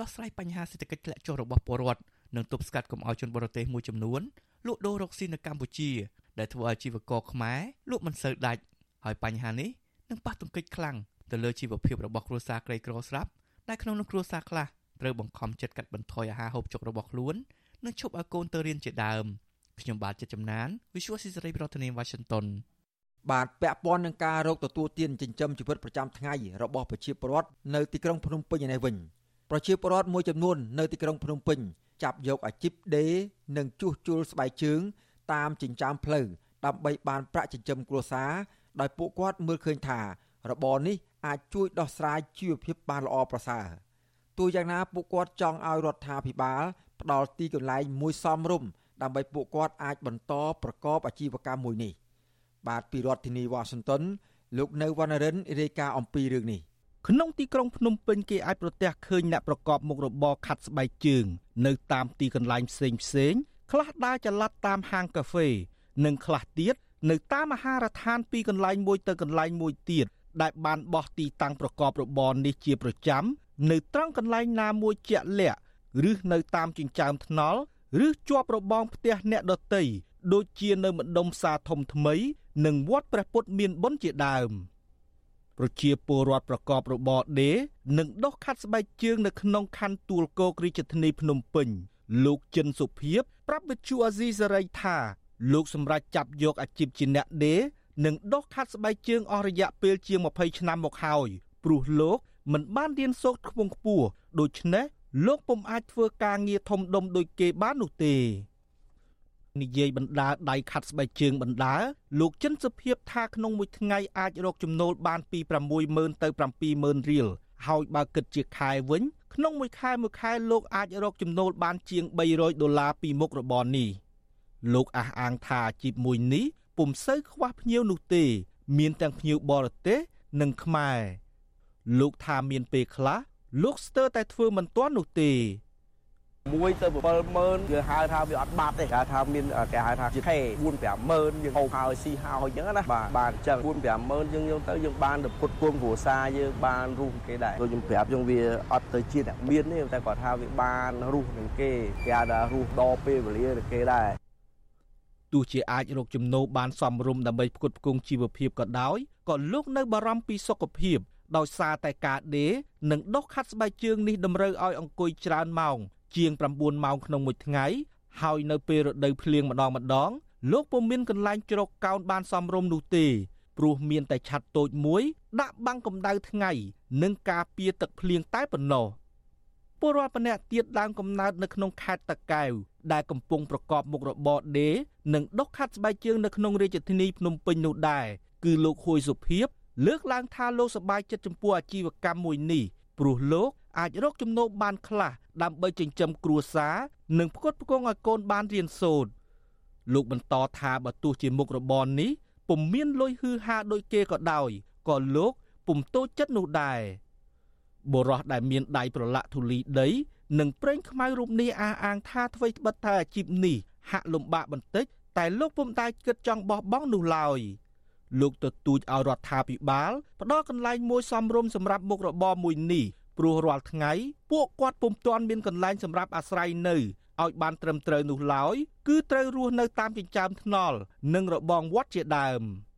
ដោះស្រាយបញ្ហាសេដ្ឋកិច្ចធ្លាក់ចុះរបស់ពលរដ្ឋនិងទប់ស្កាត់កុំឲ្យជនបរទេសមួយចំនួនលក់ដូររកស៊ីនៅកម្ពុជា ដែលធ្វើឲ្យអាជីវករខ្មែរលក់មិនសូវដាច់ហើយបញ្ហានេះ នឹងប៉ះទង្គិចខ្លាំងទៅលើជីវភាពរបស់គ្រួសារក្រីក្រស្រាប់ដែលក្នុងនោះគ្រួសារខ្លះត្រូវបង្ខំចិត្តកាត់បន្ថយអាហារហូបចុករបស់ខ្លួននិងឈប់ឲ្យកូនទៅរៀនជាដើមខ្ញុំបាទចិត្តចំណាន Visual Society ប្រធានាទី Washington បាទពាក់ព័ន្ធនឹងការរកទទួលទានចិញ្ចឹមជីវិតប្រចាំថ្ងៃរបស់ប្រជាពលរដ្ឋនៅទីក្រុងភ្នំពេញនេះវិញប្រជាពលរដ្ឋមួយចំនួននៅទីក្រុងភ្នំពេញចាប់យកអាជីពដេរនិងជួសជុលស្បែកជើង តាមចិញ្ចើមផ្លូវដើម្បីបានប្រាក់ចិញ្ចឹមគ្រួសារ ដោយពួកគាត់មើលឃើញថារបរនេះអាចជួយដោះស្រាយជីវភាពបានល្អប្រសើរទោះយ៉ាងណាពួកគាត់ចង់ឲ្យរដ្ឋាភិបាលផ្ដល់ទីកន្លែងមួយសមរម្យដើម្បីពួកគាត់អាចបន្តប្រកបអាជីវកម្មមួយនេះ បាទពីរដ្ឋធានីវ៉ាស៊ីនតោនលោកនៅវណ្ណរិនរាយការណ៍អំពីរឿងនេះក្នុងទីក្រុងភ្នំពេញគេអាចប្រទះឃើញអ្នកប្រកបមុខរបរខាត់ស្បែកជើង នៅតាមទីកន្លែងផ្សេងផ្សេងខ្លះដើរចល័តតាមហាងកាហ្វេ និងខ្លះទៀត នៅតាមមហារដ្ឋានពីកន្លែងមួយទៅកន្លែងមួយទៀតដែលបានបោះទីតាំងប្រកបរបរនេះជាប្រចាំនៅត្រង់កន្លែងណាមួយជាក់លាក់ឬនៅតាមចិញ្ចើមថ្នល់ឬជាប់របងផ្ទះអ្នកដតីដូចជានៅម្ដុំផ្សារធំថ្មី និងវត្តព្រះពុទ្ធមានបុណ្យជាដើមប្រជាពលរដ្ឋប្រកបរបរដេរនិងដុសខាត់ស្បែកជើងនៅក្នុងខណ្ឌទួលគោករាជធានីភ្នំពេញលោកចិនសុភីបប្រាប់វិទ្យុអាស៊ីសេរីថា លោកសម្រាប់ចាប់យកអាជីពជាអ្នកដេរនិងដុសខាត់ស្បែកជើងអស់រយៈពេលជាង20ឆ្នាំមកហើយព្រោះលោកមិនបានរៀនសូត្រខ្ពង់ខ្ពស់ដូច្នេះលោកពុំអាចធ្វើការងារធំដុំដូចគេបាននោះទេនិយាយបណ្ដាដៃខាត់ស្បែកជើងបណ្ដាលោកចិនសុភាពថាក្នុងមួយថ្ងៃអាចរកចំណូលបានពី60000ទៅ70000រៀលហើយបើគិតជាខែវិញ ក្នុងមួយខែមួយខែលោកអាចរកចំណូលបានជាង300ដុល្លារពីមុខរបរនេះ លោកអះអាងថាអាជីពមួយនេះពុំសូវខ្វះភ្ញៀវនោះទេ មានទាំងភ្ញៀវបរទេសនិងខ្មែរលោកថាមានពេលខ្លះលោកស្ទើរតែធ្វើមិនទាន់នោះទេមួយទៅ70000គេហៅថាវាអត់បាត់ទេគេថាមានគេហៅថាជាខេ4 50000យើងហូបហើយស៊ីហើយអញ្ចឹងណាបាទបានអញ្ចឹង4 50000យើងយើងទៅយើងបានទៅពុតពងគ្រួសារយើងបានរស់គេដែរដូចខ្ញុំប្រាប់យើងវាអត់ទៅជាអ្នកមានទេតែគាត់ថាវាបានរស់នឹងគេគេហៅថារស់ដល់ពេលវេលានឹងគេដែរ ទោះជាអាចរកចំណូលបានសមរម្យដើម្បីផ្គត់ផ្គង់ជីវភាពក៏ដោយក៏លោកនៅបារម្ភពីសុខភាពដោយសារតែការដេរនិងដុសខាត់ស្បែកជើងនេះតម្រូវឲ្យអង្គុយច្រើនម៉ោង ជាង9ម៉ោងក្នុងមួយថ្ងៃហើយនៅពេលរដូវភ្លៀងម្ដងម្ដង លោកពុំមានកន្លែងជ្រកកោនបានសមរម្យនោះទេព្រោះមានតែឆ័ត្រតូចមួយ ដាក់បាំងកម្ដៅថ្ងៃ និងការពារទឹកភ្លៀងតែប៉ុណ្ណោះ ពលរដ្ឋម្នាក់ទៀតដើមកំណើតនៅក្នុងខេត្តតាកែវដែលកំពុងប្រកបមុខរបរដេរនិងដុសខាត់ស្បែកជើងនៅក្នុងរាជធានីភ្នំពេញនោះដែរគឺលោកហួយសុភីបលើកឡើងថាលោកសប្បាយចិត្តចំពោះអាជីវកម្មមួយនេះព្រោះលោកអាចរកចំណូលបានខ្លះដើម្បីចិញ្ចឹមគ្រួសារនិងផ្គត់ផ្គង់ឲ្យកូនបានរៀនសូត្រលោកបន្តថាបើទោះជាមុខរបរនេះពុំមានលុយហឺហាដូចគេក៏ដោយក៏លោកពុំតូចចិត្តនោះដែរ បុរសដែលមានដៃប្រឡាក់ធូលីដី និងប្រេងខ្មៅរូបនេះអះអាងថាអ្វីត្បិតថាអាជីពនេះហាក់លំបាកបន្តិចតែលោកពុំដែលគិតចង់បោះបង់នោះឡើយលោកទទូចឲ្យរដ្ឋាភិបាលផ្ដល់កន្លែងមួយសមរម្យសម្រាប់មុខរបរមួយនេះព្រោះរាល់ថ្ងៃពួកគាត់ពុំទាន់មានកន្លែងសម្រាប់អាស្រ័យនៅឲ្យបានត្រឹមត្រូវនោះឡើយគឺត្រូវរស់នៅតាមចិញ្ចើមថ្នល់និងរបងវត្តជាដើម។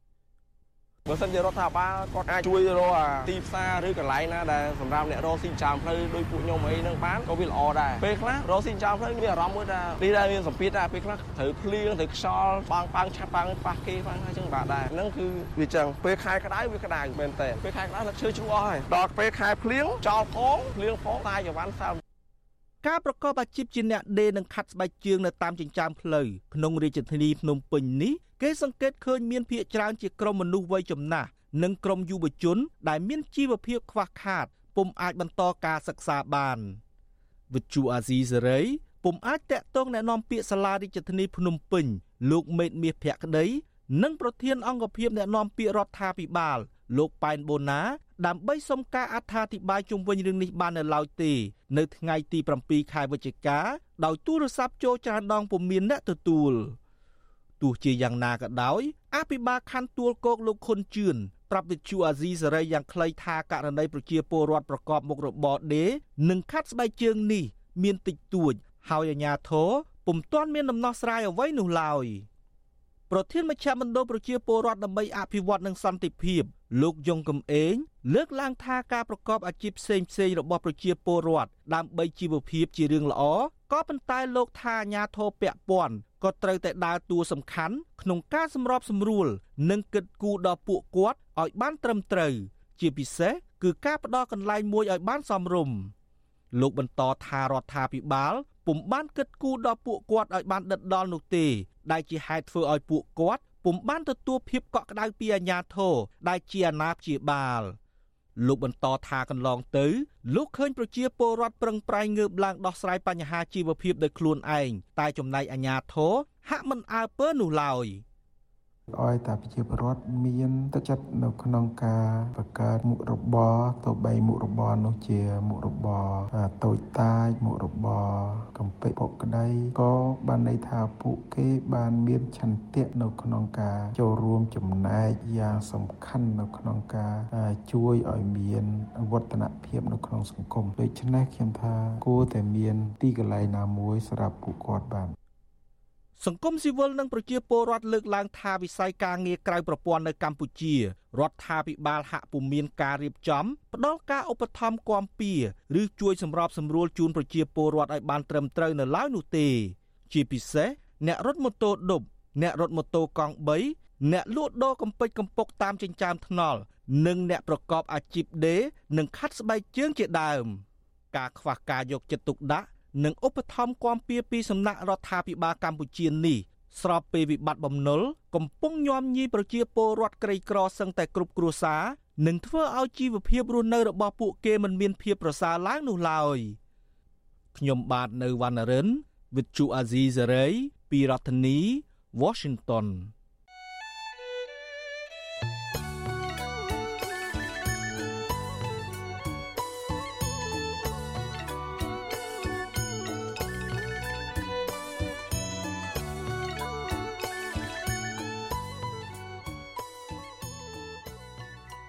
បើសិនជារដ្ឋាភិបាលគាត់អាចជួយរកទីផ្សារឬកន្លែងណាដែលសម្រាប់អ្នករកស៊ីចាំផ្លូវដោយពួកខ្ញុំអីហ្នឹងបានក៏វាល្អដែរពេលខ្លះរកស៊ីចាំផ្លូវមានអារម្មណ៍មួយថានេះដែរមានសម្ពាធដែរពេលខ្លះត្រូវភ្លៀងត្រូវខ្យល់បាំងបាំងឆាប់បាំងប៉ះគេបាំងអញ្ចឹងបាទដែរហ្នឹងគឺវាចឹងពេលខែក្តៅវាក្តៅមែនតើពេលខែក្តៅលឹកឈើជ្រុះអស់ហើយដល់ពេលខែភ្លៀងចោលផងភ្លៀងផងតែចង្វាន់សើ ការប្រកបអាជីពជាអ្នកដេរនិងខាត់ស្បែកជើងនៅតាមចិញ្ចើមផ្លូវក្នុងរាជធានីភ្នំពេញនេះគេសង្កេតឃើញមានភាគច្រើនជាក្រុមមនុស្សវ័យចំណាស់និងក្រុមយុវជនដែលមានជីវភាពខ្វះខាតពុំអាចបន្តការសិក្សាបានវិទ្យុអាស៊ីសេរីពុំអាចតាក់ទងแนะនាំពាក្យសាលារាជធានីភ្នំពេញលោកមេតមាសភក្តីនិងប្រធានអង្គភិបអ្នកនាំពាក្យរដ្ឋាភិបាលលោកប៉ែនបូណា ដើម្បីសុំការអត្ថាធិប្បាយជុំវិញរឿងនេះបាននៅឡើយទេ នៅថ្ងៃទី7ខែវិច្ឆិកាដោយទូរស័ព្ទចូលច្រើនដងពុំមានអ្នកទទួលទោះជាយ៉ាងណាក៏ដោយអភិបាលខណ្ឌទួលគោកលោកខុនជឿនប្រាប់វិទ្យុអាស៊ីសេរីយ៉ាងខ្លីថាករណីប្រជាពលរដ្ឋប្រកបមុខរបរដេរនិងខាត់ស្បែកជើងនេះមានតិចតួចហើយអាជ្ញាធរពុំទាន់មានដំណោះស្រាយអ្វីនោះឡើយប្រធានមជ្ឈមណ្ឌលប្រជាពលរដ្ឋដើម្បីអភិវឌ្ឍនិងសន្តិភាព លោកយងកំឯងលើកឡើងថាការប្រកបអាជីពផ្សេងផ្សេងរបស់ប្រជាពលរដ្ឋដើម្បីជីវភាពជារឿងល្អក៏ប៉ុន្តែលោកថាអាញាធរពពាន់ក៏ត្រូវតែដើរតួសំខាន់ក្នុងការសម្របសម្រួល និងគិតគូរដល់ពួកគាត់ឲ្យបានត្រឹមត្រូវ ជាពិសេសគឺការផ្ដល់កន្លែងមួយឲ្យបានសមរម្យលោកបន្តថារដ្ឋាភិបាលពុំបានគិតគូរដល់ពួកគាត់ឲ្យបានដិតដល់នោះទេដែលជាហេតុធ្វើឲ្យពួកគាត់ ពុំបានទទួលភាពកក់ក្ដៅពីអាជ្ញាធរដែលជាអាណាព្យាបាលលោកបន្តថាកន្លងទៅលោកឃើញប្រជាពលរដ្ឋប្រឹងប្រែងងើបឡើងដោះស្រាយបញ្ហាជីវភាពដោយខ្លួនឯងតែចំណែកអាជ្ញាធរហាក់មិនអើពើនោះឡើយ ឲ្យតែប្រជាពលរដ្ឋមានទឹកចិត្តនៅក្នុងការបង្កើតមុខរបរទៅបីមុខរបរនោះជាមុខរបរតូចតាចមុខរបរកំពេចពុកក្តីក៏បានន័យថាពួកគេបានមានឆន្ទៈនៅក្នុងការចូលរួមចំណែកយ៉ាងសំខាន់នៅក្នុងការជួយឲ្យមានវឌ្ឍនភាពនៅក្នុងសង្គមដូច្នេះខ្ញុំថាគួរតែមានទីកន្លែងណាមួយសម្រាប់ពួកគាត់បាន សង្គមស៊ីវិលនិងប្រជាពលរដ្ឋលើកឡើងថាវិស័យការងារក្រៅប្រព័ន្ធនៅកម្ពុជារដ្ឋាភិបាលហាក់ពុំមានការរៀបចំផ្ដល់ការឧបត្ថម្ភគាំពៀឬជួយសម្របសម្រួលជូនប្រជាពលរដ្ឋឲ្យបានត្រឹមត្រូវនៅឡើយនោះទេ ជាពិសេសអ្នករត់ម៉ូតូឌុបអ្នករត់ម៉ូតូកង់3អ្នកលក់ដូរកំពេចកំពុកតាមចិញ្ចើមថ្នល់និងអ្នកប្រកបអាជីពដេរនិងខាត់ស្បែកជើងជាដើម ការខ្វះការយកចិត្តទុកដាក់ និងឧបត្ថម្ភគាំពៀពីសំណាក់រដ្ឋាភិបាលកម្ពុជានេះស្របពេលវិបត្តិបំណុលកំពុងញោមញីប្រជាពលរដ្ឋក្រីក្រសឹងតែគ្រប់គ្រួសារនិងធ្វើឲ្យជីវភាពរស់នៅរបស់ពួកគេមិនមានភាពប្រសើរឡើងនោះឡើយខ្ញុំបាទនៅវណ្ណរិន with Chu Azizi Saray ពីរដ្ឋធានី Washington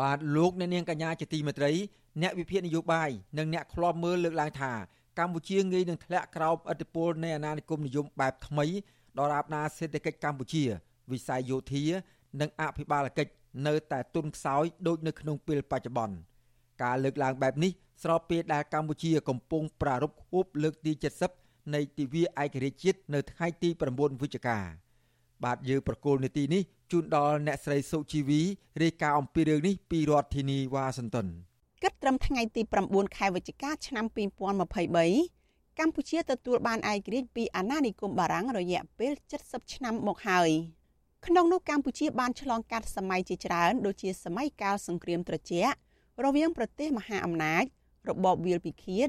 បាទលោកអ្នកនាងកញ្ញាជាទីមេត្រីអ្នកវិភាគនយោបាយនិងអ្នកខ្លាំមើលលើកឡើងថាកម្ពុជាងាយនឹងធ្លាក់ក្រោមឥទ្ធិពលនៃអាណានិគមនិយមបែបថ្មីដរាបណាសេដ្ឋកិច្ចកម្ពុជា វិស័យយោធា និងអភិបាលកិច្ចនៅតែទុនខ្សោយដូចនៅក្នុងពេលបច្ចុប្បន្នការលើកឡើងបែបនេះស្របពេលដែលកម្ពុជាកំពុងប្រារព្ធខួបលើកទី70នៃទិវាឯករាជ្យជាតិនៅថ្ងៃទី9វិច្ឆិកាបាទយើងប្រកូលនីតិនេះ ជូនដល់អ្នកស្រីសុជីវីរាយការណ៍អំពីរឿងនេះពីរដ្ឋធានីវ៉ាស៊ីនតោនគិតត្រឹមថ្ងៃទី9ខែវិច្ឆិកាឆ្នាំ2023កម្ពុជាទទួលបានឯករាជ្យពីអាណានិគមបារាំងរយៈពេល70ឆ្នាំមកហើយក្នុងនោះកម្ពុជាបានឆ្លងកាត់សម័យជាច្រើនដូចជាសម័យកាលសង្គ្រាមត្រជាក់រវាងប្រទេសមហាអំណាច របបវាលពិឃាត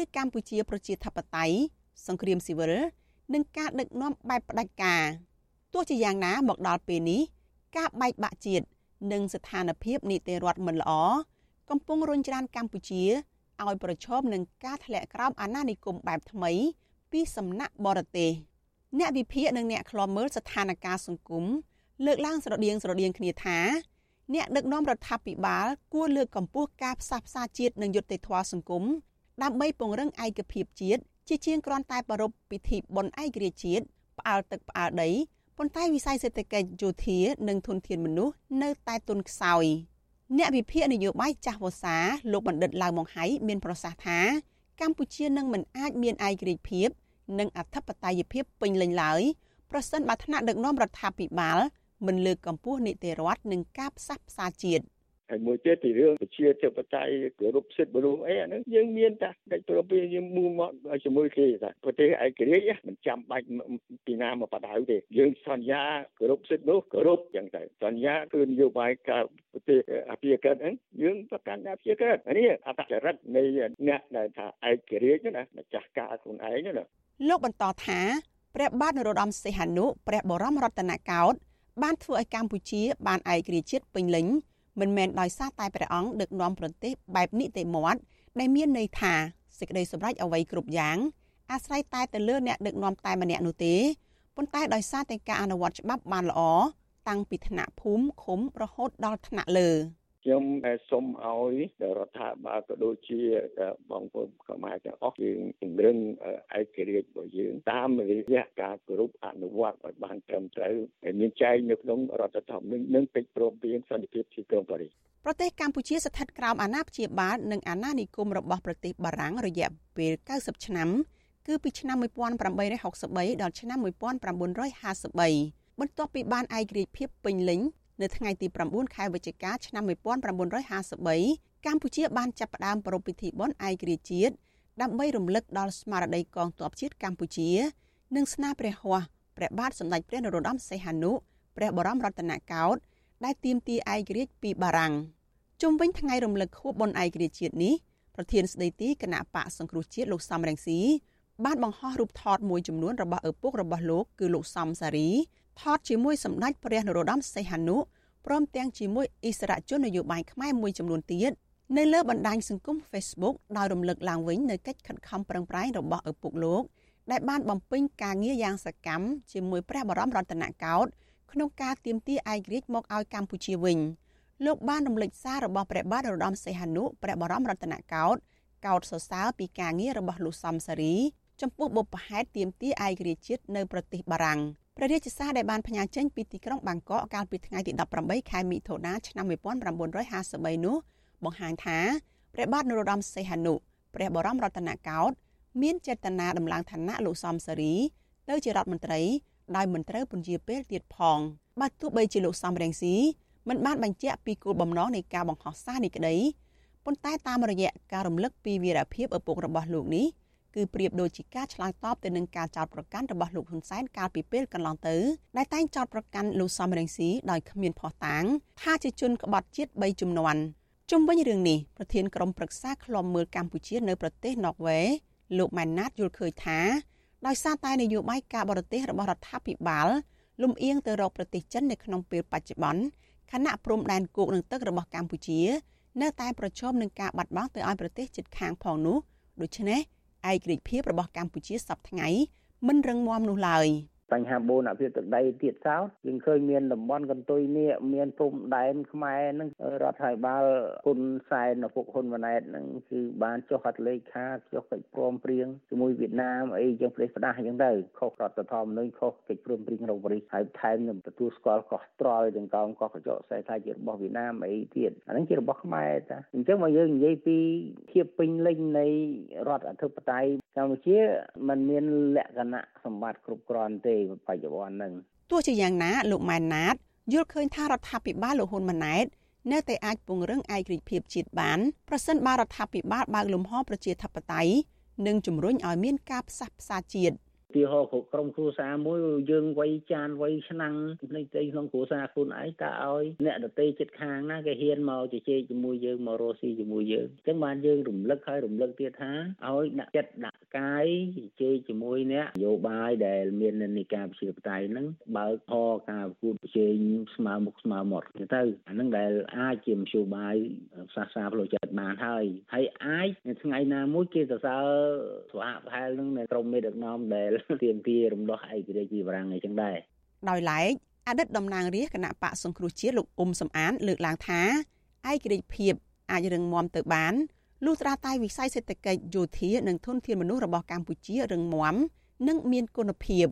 ឬកម្ពុជាប្រជាធិបតេយ្យសង្គ្រាមស៊ីវិលនិងការដឹកនាំបែបផ្ដាច់ការ ទោះជាយ៉ាងណាមកដល់ពេលនេះការបែកបាក់ជាតិនិងស្ថានភាពនីតិរដ្ឋមិនល្អកំពុងរុញច្រានកម្ពុជាឲ្យប្រឈមនឹងការធ្លាក់ក្រោមអាណានិគមបែបថ្មីពីសំណាក់បរទេសអ្នកវិភាគនិងអ្នកខ្លាំមើលស្ថានភាពសង្គមលើកឡើងស្រដៀងស្រដៀងគ្នាថាអ្នកដឹកនាំរដ្ឋាភិបាលគួរលើកកម្ពស់ការផ្សះផ្សាជាតិនិងយុត្តិធម៌សង្គមដើម្បីពង្រឹងឯកភាពជាតិជាជាងគ្រាន់តែប្រារព្ធពិធីបុណ្យឯករាជ្យជាតិផ្អើលទឹកផ្អើលដី ប៉ុន្តែវិស័យសេដ្ឋកិច្ចយោធានិងធនធានមនុស្សនៅតែទន់ខ្សោយអ្នកវិភាគនយោបាយចាស់វស្សា លោកបណ្ឌិតឡាវម៉ុងហៃមានប្រសាសន៍ថា កម្ពុជានឹងមិនអាចមានឯករាជ្យភាព និងអធិបតេយ្យភាពពេញលេញឡើយប្រសិនបើថ្នាក់ដឹកនាំរដ្ឋាភិបាលមិនលើកកម្ពស់នីតិរដ្ឋនិងការផ្សះផ្សាជាតិ ហើយមួយទៀតទីរឿងប្រជាធិបតេយ្យគោរពសិទ្ធិមនុស្សអីអាហ្នឹងយើងមានតាកិច្ចប្រពៃយើងមូលមកជាមួយគេថាប្រទេសឯករាជ្យមិនចាំបាច់ពីណាមកបដៅទេយើងសន្យាគោរពសិទ្ធិនោះគោរពយ៉ាងទៅសន្យាគឺនយោបាយការប្រទេសអភិជាក្រិតហ្នឹងយើងប្រកាន់អភិជាក្រិតនេះអត្តចរិតនៃអ្នកដែលថាឯករាជ្យណាម្ចាស់ការខ្លួនឯងណាលោកបន្តថាព្រះបាទនរោត្តមសីហនុព្រះបរមរតនកោដ្ឋបានធ្វើឲ្យកម្ពុជាបានឯករាជ្យជាតិពេញលេញ មិនមែនដោយសារតែព្រះអង្គដឹកនាំប្រទេសបែបនីតិមាត់ដែលមានន័យថាសេចក្តីសម្រេចអ្វីគ្រប់យ៉ាងអាស្រ័យតែទៅលើអ្នកដឹកនាំតែម្នាក់នោះទេប៉ុន្តែដោយសារតែការអនុវត្តច្បាប់បានល្អតាំងពីថ្នាក់ភូមិឃុំរហូតដល់ថ្នាក់លើ។ ខ្ញុំសូមឲ្យរដ្ឋាភិបាលក៏ដូចជាបងប្អូនខ្មែរទាំងអស់យើងពង្រឹងឯករាជ្យរបស់យើងតាមរយៈការគោរពអនុវត្តឲ្យបានត្រឹមត្រូវហើយមានចែងនៅក្នុងរដ្ឋធម្មនុញ្ញនិងកិច្ចព្រមព្រៀងសន្តិភាពទីក្រុងប៉ារីសប្រទេសកម្ពុជាស្ថិតក្រោមអាណាព្យាបាលនិងអាណានិគមរបស់ប្រទេសបារាំងរយៈពេល90ឆ្នាំគឺពីឆ្នាំ1863ដល់ឆ្នាំ1953បន្ទាប់ពីបានឯករាជ្យភាពពេញលេញ នៅថ្ងៃទី9ខែវិច្ឆិកាឆ្នាំ1953កម្ពុជាបានចាប់ផ្ដើមប្រារព្ធពិធីបុណ្យឯករាជ្យជាតិដើម្បីរំលឹកដល់ស្មារតីកងទ័ពជាតិកម្ពុជា និងស្នាព្រះហស្ថព្រះបាទសម្ដេចព្រះនរោត្តមសីហនុព្រះបរមរតនកោដ្ឋដែលទាមទារឯករាជ្យពីបារាំងជុំវិញថ្ងៃរំលឹកខួបបុណ្យឯករាជ្យជាតិនេះប្រធានស្ដីទីគណៈបកសង្គ្រោះជាតិលោកសំរងស៊ីបានបង្ហោះរូបថតមួយចំនួនរបស់ឪពុករបស់លោកគឺលោកសំសារី ថតជាមួយសម្ដេចព្រះនរោត្តមសីហនុព្រមទាំងជាមួយអិសរាជជននយោបាយខ្មែរមួយចំនួនទៀតនៅលើបណ្ដាញសង្គម Facebook ដោយរំលឹកឡើងវិញនៅកិច្ចខិតខំប្រឹងប្រែងរបស់ឪពុកលោកដែលបានបំពេញការងារយ៉ាងសកម្មជាមួយព្រះបរមរតនកោដ្ឋក្នុងការទាមទារឯករាជ្យមកឲ្យកម្ពុជាវិញលោកបានរំលេចសាររបស់ព្រះបាទនរោត្តមសីហនុព្រះបរមរតនកោដ្ឋកោដ្ឋសរសើរពីការងាររបស់លោកសំសារី ចំពោះបុព្វហេតុទាមទារឯករាជ្យជាតិនៅប្រទេសបារាំង ព្រះរាជសារដែលបានផ្ញើចេញពីទីក្រុងបាងកកកាលពីថ្ងៃទី18ខែមិថុនាឆ្នាំ1953នោះបង្ហាញថាព្រះបាទនរោត្តមសីហនុព្រះបរមរតនកោដ្ឋមានចេតនាដំឡើងឋានៈលោកសំសារីទៅជារដ្ឋមន្ត្រីដោយមិនត្រូវពន្យាពេលទៀតផងបើទោះបីជាលោកសំរងស៊ីមិនបានបញ្ជាក់ពីគោលបំណងនៃការបង្ហោះសារនេះក្តីប៉ុន្តែតាមរយៈការរំលឹកពីវីរភាពឪពុករបស់លោកនេះ គឺប្រៀបដូចជាការឆ្លើយតបទៅនឹងការចោទប្រកាន់របស់លោកហ៊ុនសែនកាលពីពេលកន្លងទៅដែលតែងចោទប្រកាន់លោកសំរងស៊ីដោយគ្មានភស្តុតាងថាជាជនក្បត់ជាតិ3ជំនាន់ជុំវិញរឿងនេះប្រធានក្រុមប្រឹក្សាឃ្លាំមើលកម្ពុជានៅប្រទេសណ័រវេលោកម៉ែនណាតយល់ឃើញថាដោយសារតែនយោបាយការបរទេសរបស់រដ្ឋាភិបាលលំអៀងទៅរកប្រទេសចិននៅក្នុងពេលបច្ចុប្បន្នខណៈព្រំដែនគោកនឹងទឹករបស់កម្ពុជា នៅតែប្រឈមនឹងការបាត់បង់ទៅឲ្យប្រទេសជិតខាងផងនោះដូច្នេះ ឯករាជ្យភាពរបស់កម្ពុជាសប្តាហ៍ថ្ងៃមិនរឹងមាំនោះឡើយ។ បញ្ហាបូនអភិវឌ្ឍទឹកដីទៀតសោតយើងឃើញមានតំបន់កន្ទុយនេះមានព្រំដែនខ្មែរនឹងរដ្ឋាភិបាលគុណសែនឪពុកហ៊ុនម៉ាណែតនឹងគឺបានចុះហត្ថលេខាចុះកិច្ចព្រមព្រៀងជាមួយវៀតណាមអីចឹងផ្លេសផ្ដាស់អញ្ចឹងទៅខុសរដ្ឋធម្មនុញ្ញខុសកិច្ចព្រមព្រៀងរបស់ប៉ារីសហើយថែមនឹងទទួលស្គាល់កោះត្រល់ទាំងកោងកោះកញ្ចក់ខ្សែថាជារបស់វៀតណាមអីទៀតអានឹងជារបស់ខ្មែរតាអញ្ចឹងមកយើងនិយាយពីភាពពេញលេញនៃរដ្ឋអធិបតេយ្យ កម្ពុជាมันមានលក្ខណៈសម្បត្តិគ្រប់គ្រាន់ទេបច្ចុប្បន្នហ្នឹងទោះជាយ៉ាងណាលោកម៉ែនណាតយល់ឃើញថារដ្ឋាភិបាលលោកហ៊ុនម៉ាណែតនៅតែអាចពង្រឹងឯករាជ្យភាពជាតិបានប្រសិនបើរដ្ឋាភិបាលបើកលំហប្រជាធិបតេយ្យនិងជំរុញឲ្យមានការផ្សះផ្សាជាតិ ទាហរណ៍ក្រុមគ្រួសារមួយយើងវ័យចានវ័យឆ្នាំងនៃទីក្នុងគ្រួសារខ្លួនឯងតើឲ្យអ្នកដតីចិត្តខាងណាគេហ៊ានមកជជែកជាមួយយើងមករស់ស៊ីជាមួយយើងអញ្ចឹងបានយើងរំលឹកហើយរំលឹកទៀតថាឲ្យដាក់ចិត្តដាក់កាយជជែកជាមួយអ្នកនយោបាយដែលមាននិកាប្រជាបតៃហ្នឹងបើកហរការប្រកួតប្រជែងស្មើមុខស្មើមាត់ទៅអាហ្នឹងដែលអាចជាមធ្យោបាយសាសនាផ្លូវចិត្តបានហើយហើយអាចថ្ងៃណាមួយគេសរសើរស្វាប្រហែលនឹងក្រុមមេដឹកនាំដែលទាមទាររំដោះឯករាជ្យពីបារាំងអីចឹងដែរដោយឡែកអតីតតំណាងរាស្ត្រគណៈបកសង្គ្រោះជាតិលោកអ៊ុំសំអាន លើកឡើងថាឯករាជ្យភាពអាចរឹងមាំទៅបានលុះត្រាតែវិស័យសេដ្ឋកិច្ចយោធានិងធនធានមនុស្សរបស់កម្ពុជារឹងមាំនិងមានគុណភាព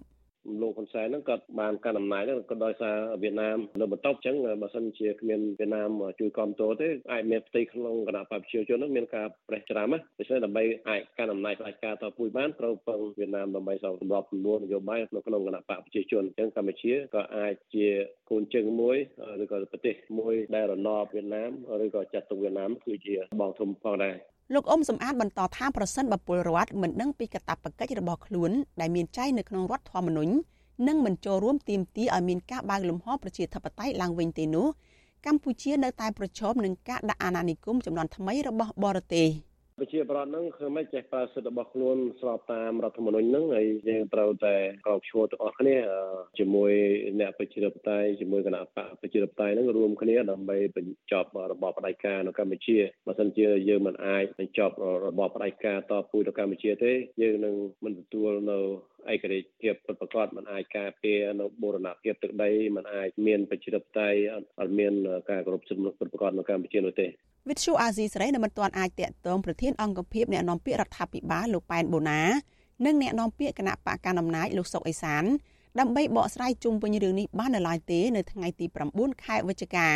លោកហ៊ុនសែនហ្នឹងគាត់បានកាន់អំណាចហ្នឹងក៏ដោយសារវៀតណាមនៅបន្ទប់អញ្ចឹងបើសិនជាគ្មានវៀតណាមជួយគ្រប់គ្រងទេអាចមានផ្ទៃក្នុងគណៈបព្វជិជនហ្នឹងមានការប្រេះច្រាមណាដូច្នេះដើម្បីអាចកាន់អំណាចផ្ដាច់ការតពួយបានត្រូវពឹងវៀតណាមដើម្បីសម្របសម្រួលនយោបាយនៅក្នុងគណៈបព្វជិជនអញ្ចឹងកម្ពុជាក៏អាចជាគូនជើងមួយឬក៏ប្រទេសមួយដែលរណបវៀតណាមឬក៏ចាត់ទុកវៀតណាមគឺជាបងធំផងដែរ លោកអ៊ុំសំអាតបន្តថាប្រសិនបើពលរដ្ឋមិនដឹងពីកាតព្វកិច្ចរបស់ខ្លួនដែលមានចែងនៅក្នុងរដ្ឋធម្មនុញ្ញនិងមិនចូលរួមទាមទារឲ្យមានការបើកលំហប្រជាធិបតេយ្យឡើងវិញទេនោះកម្ពុជានៅតែប្រឈមនឹងការដាក់អាណានិគមចំនួនថ្មីរបស់បរទេស។ ប្រជាប្រដ្ឋហ្នឹងគឺមិនចេះប្រើសិទ្ធិរបស់ខ្លួនស្របតាមរដ្ឋធម្មនុញ្ញហ្នឹងហើយយើងត្រូវតែក្រោកឈរទាំងអស់គ្នាជាមួយអ្នកប្រជាធិបតេយ្យជាមួយគណៈបកប្រជាធិបតេយ្យហ្នឹងរួមគ្នាដើម្បីបញ្ចប់របបផ្ដាច់ការនៅកម្ពុជាបើមិនជាយើងមិនអាចបញ្ចប់របបផ្ដាច់ការតពូជនៅកម្ពុជាទេយើងនឹងមិនទទួលនៅឯករាជ្យភាពពិតប្រាកដមិនអាចការពារនៅបូរណភាពទឹកដីមិនអាចមានប្រជាធិបតេយ្យអត់មានការគោរពសិទ្ធិមនុស្សពិតប្រាកដនៅកម្ពុជានោះទេ វិទ្យុអាស៊ីសេរីនៅមិនទាន់អាចតាក់ទងប្រធានអង្គភិបអ្នកនាំពាក្យរដ្ឋាភិបាលលោកប៉ែនបូណានិងអ្នកនាំពាក្យគណៈបកកណ្ដាលអំណាចលោកសុកអេសានដើម្បីបកស្រាយជុំវិញរឿងនេះបាននៅឡើយទេនៅថ្ងៃទី9ខែវិច្ឆិការ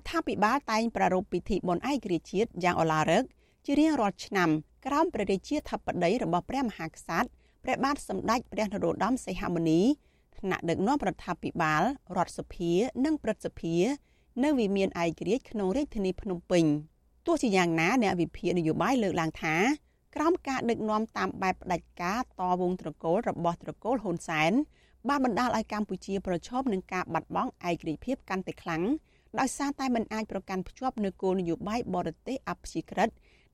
ដ្ឋាភិបាលតែងប្រារព្ធពិធីបុណ្យឯករាជ្យជាតិយ៉ាងឧឡារិកជារៀងរាល់ឆ្នាំក្រោមព្រះរាជាធិបតីរបស់ព្រះមហាក្សត្រព្រះបាទសម្ដេចព្រះនរោត្តមសីហមុនីថ្នាក់ដឹកនាំរដ្ឋាភិបាលរដ្ឋសភា និងព្រឹទ្ធសភា នៅវិមានឯករាជ្យក្នុងរាជធានីភ្នំពេញទោះជាយ៉ាងណាអ្នកវិភាគនយោបាយលើកឡើងថាក្រោមការដឹកនាំតាមបែបផ្ដាច់ការតវងត្រកូលរបស់ត្រកូលហ៊ុនសែនបានបណ្ដាលឲ្យកម្ពុជាប្រឈមនឹងការបាត់បង់ឯករាជ្យភាពកាន់តែខ្លាំងដោយសារតែមិនអាចប្រកាន់ភ្ជាប់នូវគោលនយោបាយបរទេសអព្យាក្រឹត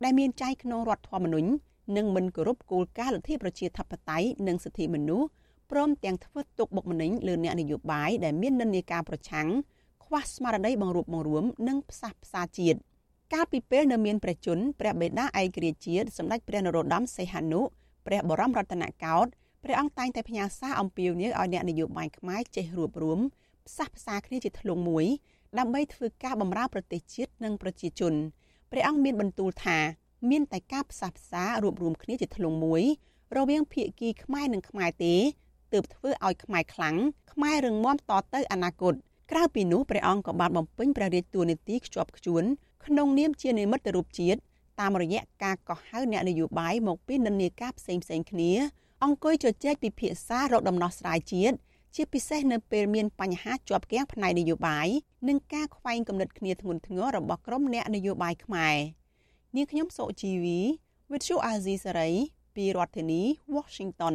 ដែលមានចែងក្នុងរដ្ឋធម្មនុញ្ញនិងមិនគោរពគោលការណ៍លទ្ធិប្រជាធិបតេយ្យនិងសិទ្ធិមនុស្សព្រមទាំងធ្វើទុកបុកម្នេញលើអ្នកនយោបាយដែលមាននិន្នាការប្រឆាំង ខ្វះស្មារតីបង្រួបបង្រួមនិងផ្សះផ្សាជាតិកាលពីពេលនៅមានព្រះជន្មព្រះបេតាឯករាជ្យជាតិសម្ដេចព្រះនរោត្តមសីហនុព្រះបរមរតនកោដ្ឋព្រះអង្គតែងតែផ្ញើសារអំពាវនាវឲ្យអ្នកនយោបាយខ្មែរចេះរួបរวมផ្សះផ្សាគ្នាជាធ្លុងមួយដើម្បីធ្វើការបម្រើប្រទេសជាតិនិងប្រជាជនព្រះអង្គមានបន្ទូលថាមានតែការផ្សះផ្សារួបរวมគ្នាជាធ្លុងមួយរវាងភាគីខ្មែរនិងខ្មែរទេទើបធ្វើឲ្យខ្មែរខ្លាំងខ្មែររឹងមាំតទៅអនាគត ក្រៅពីនោះព្រះអង្គក៏បានបំពេញព្រះរាជតួនាទីខ្ជាប់ខ្ជួនក្នុងនាមជានិមិត្តរូបជាតិតាមរយៈការកោះហៅអ្នកនយោបាយមកពីនិន្នាការផ្សេងផ្សេងគ្នា អង្គុយជជែកពិភាក្សារកដំណោះស្រាយជាតិជាពិសេសនៅពេលមានបញ្ហាជាប់គាំងផ្នែកនយោបាយនិងការខ្វែងគំនិតគ្នាធ្ងន់ធ្ងររបស់ក្រុមអ្នកនយោបាយខ្មែរនាងខ្ញុំសុជីវី With you Azizi Saray ពីរដ្ឋធានី Washington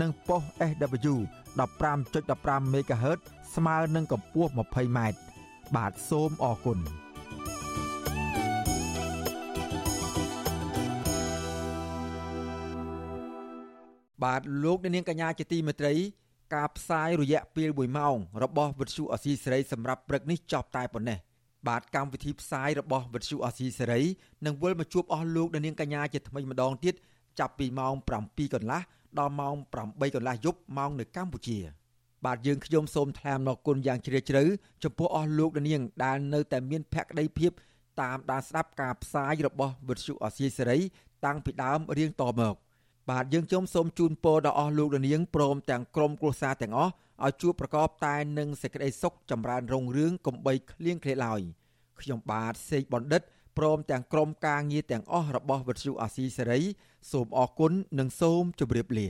និងប៉ុស SW 15.15 MHz ស្មើនឹងកម្ពស់ 20m បាទសូមអរគុណបាទលោកនាងកញ្ញាជាទីមេត្រី ការផ្សាយរយៈពេល1ម៉ោងរបស់វិទ្យុអសីសេរីសម្រាប់ព្រឹកនេះចប់តែប៉ុណ្ណេះបាទកម្មវិធីផ្សាយរបស់វិទ្យុអសីសេរីនឹងវិលមកជួបអស់លោកនាងកញ្ញាជាថ្មីម្ដងទៀតចាប់ពីម៉ោង7កន្លះ ដល់ម៉ោង8កន្លះយប់ម៉ោងនៅកម្ពុជា បាទយើងខ្ញុំសូមថ្លែងអំណរគុណយ៉ាងជ្រាលជ្រៅចំពោះអស់លោកនាងដែលនៅតែមានភក្ដីភាពតាមដានស្ដាប់ការផ្សាយរបស់វិទ្យុអសីសេរី តាំងពីដើមរៀងតមក បាទយើងខ្ញុំសូមជូនពរដល់អស់លោកនាងព្រមទាំងក្រុមគ្រួសារទាំងអស់ឲ្យជួបប្រកបតែនឹងសេចក្តីសុខចម្រើនរុងរឿងកំបីគ្លៀងគ្លេឡើយខ្ញុំបាទសេកបណ្ឌិត ព្រមទាំងក្រុមការងារទាំងអស់របស់វិទ្យុអាស៊ីសេរីសូមអរគុណនិងសូមជម្រាបលា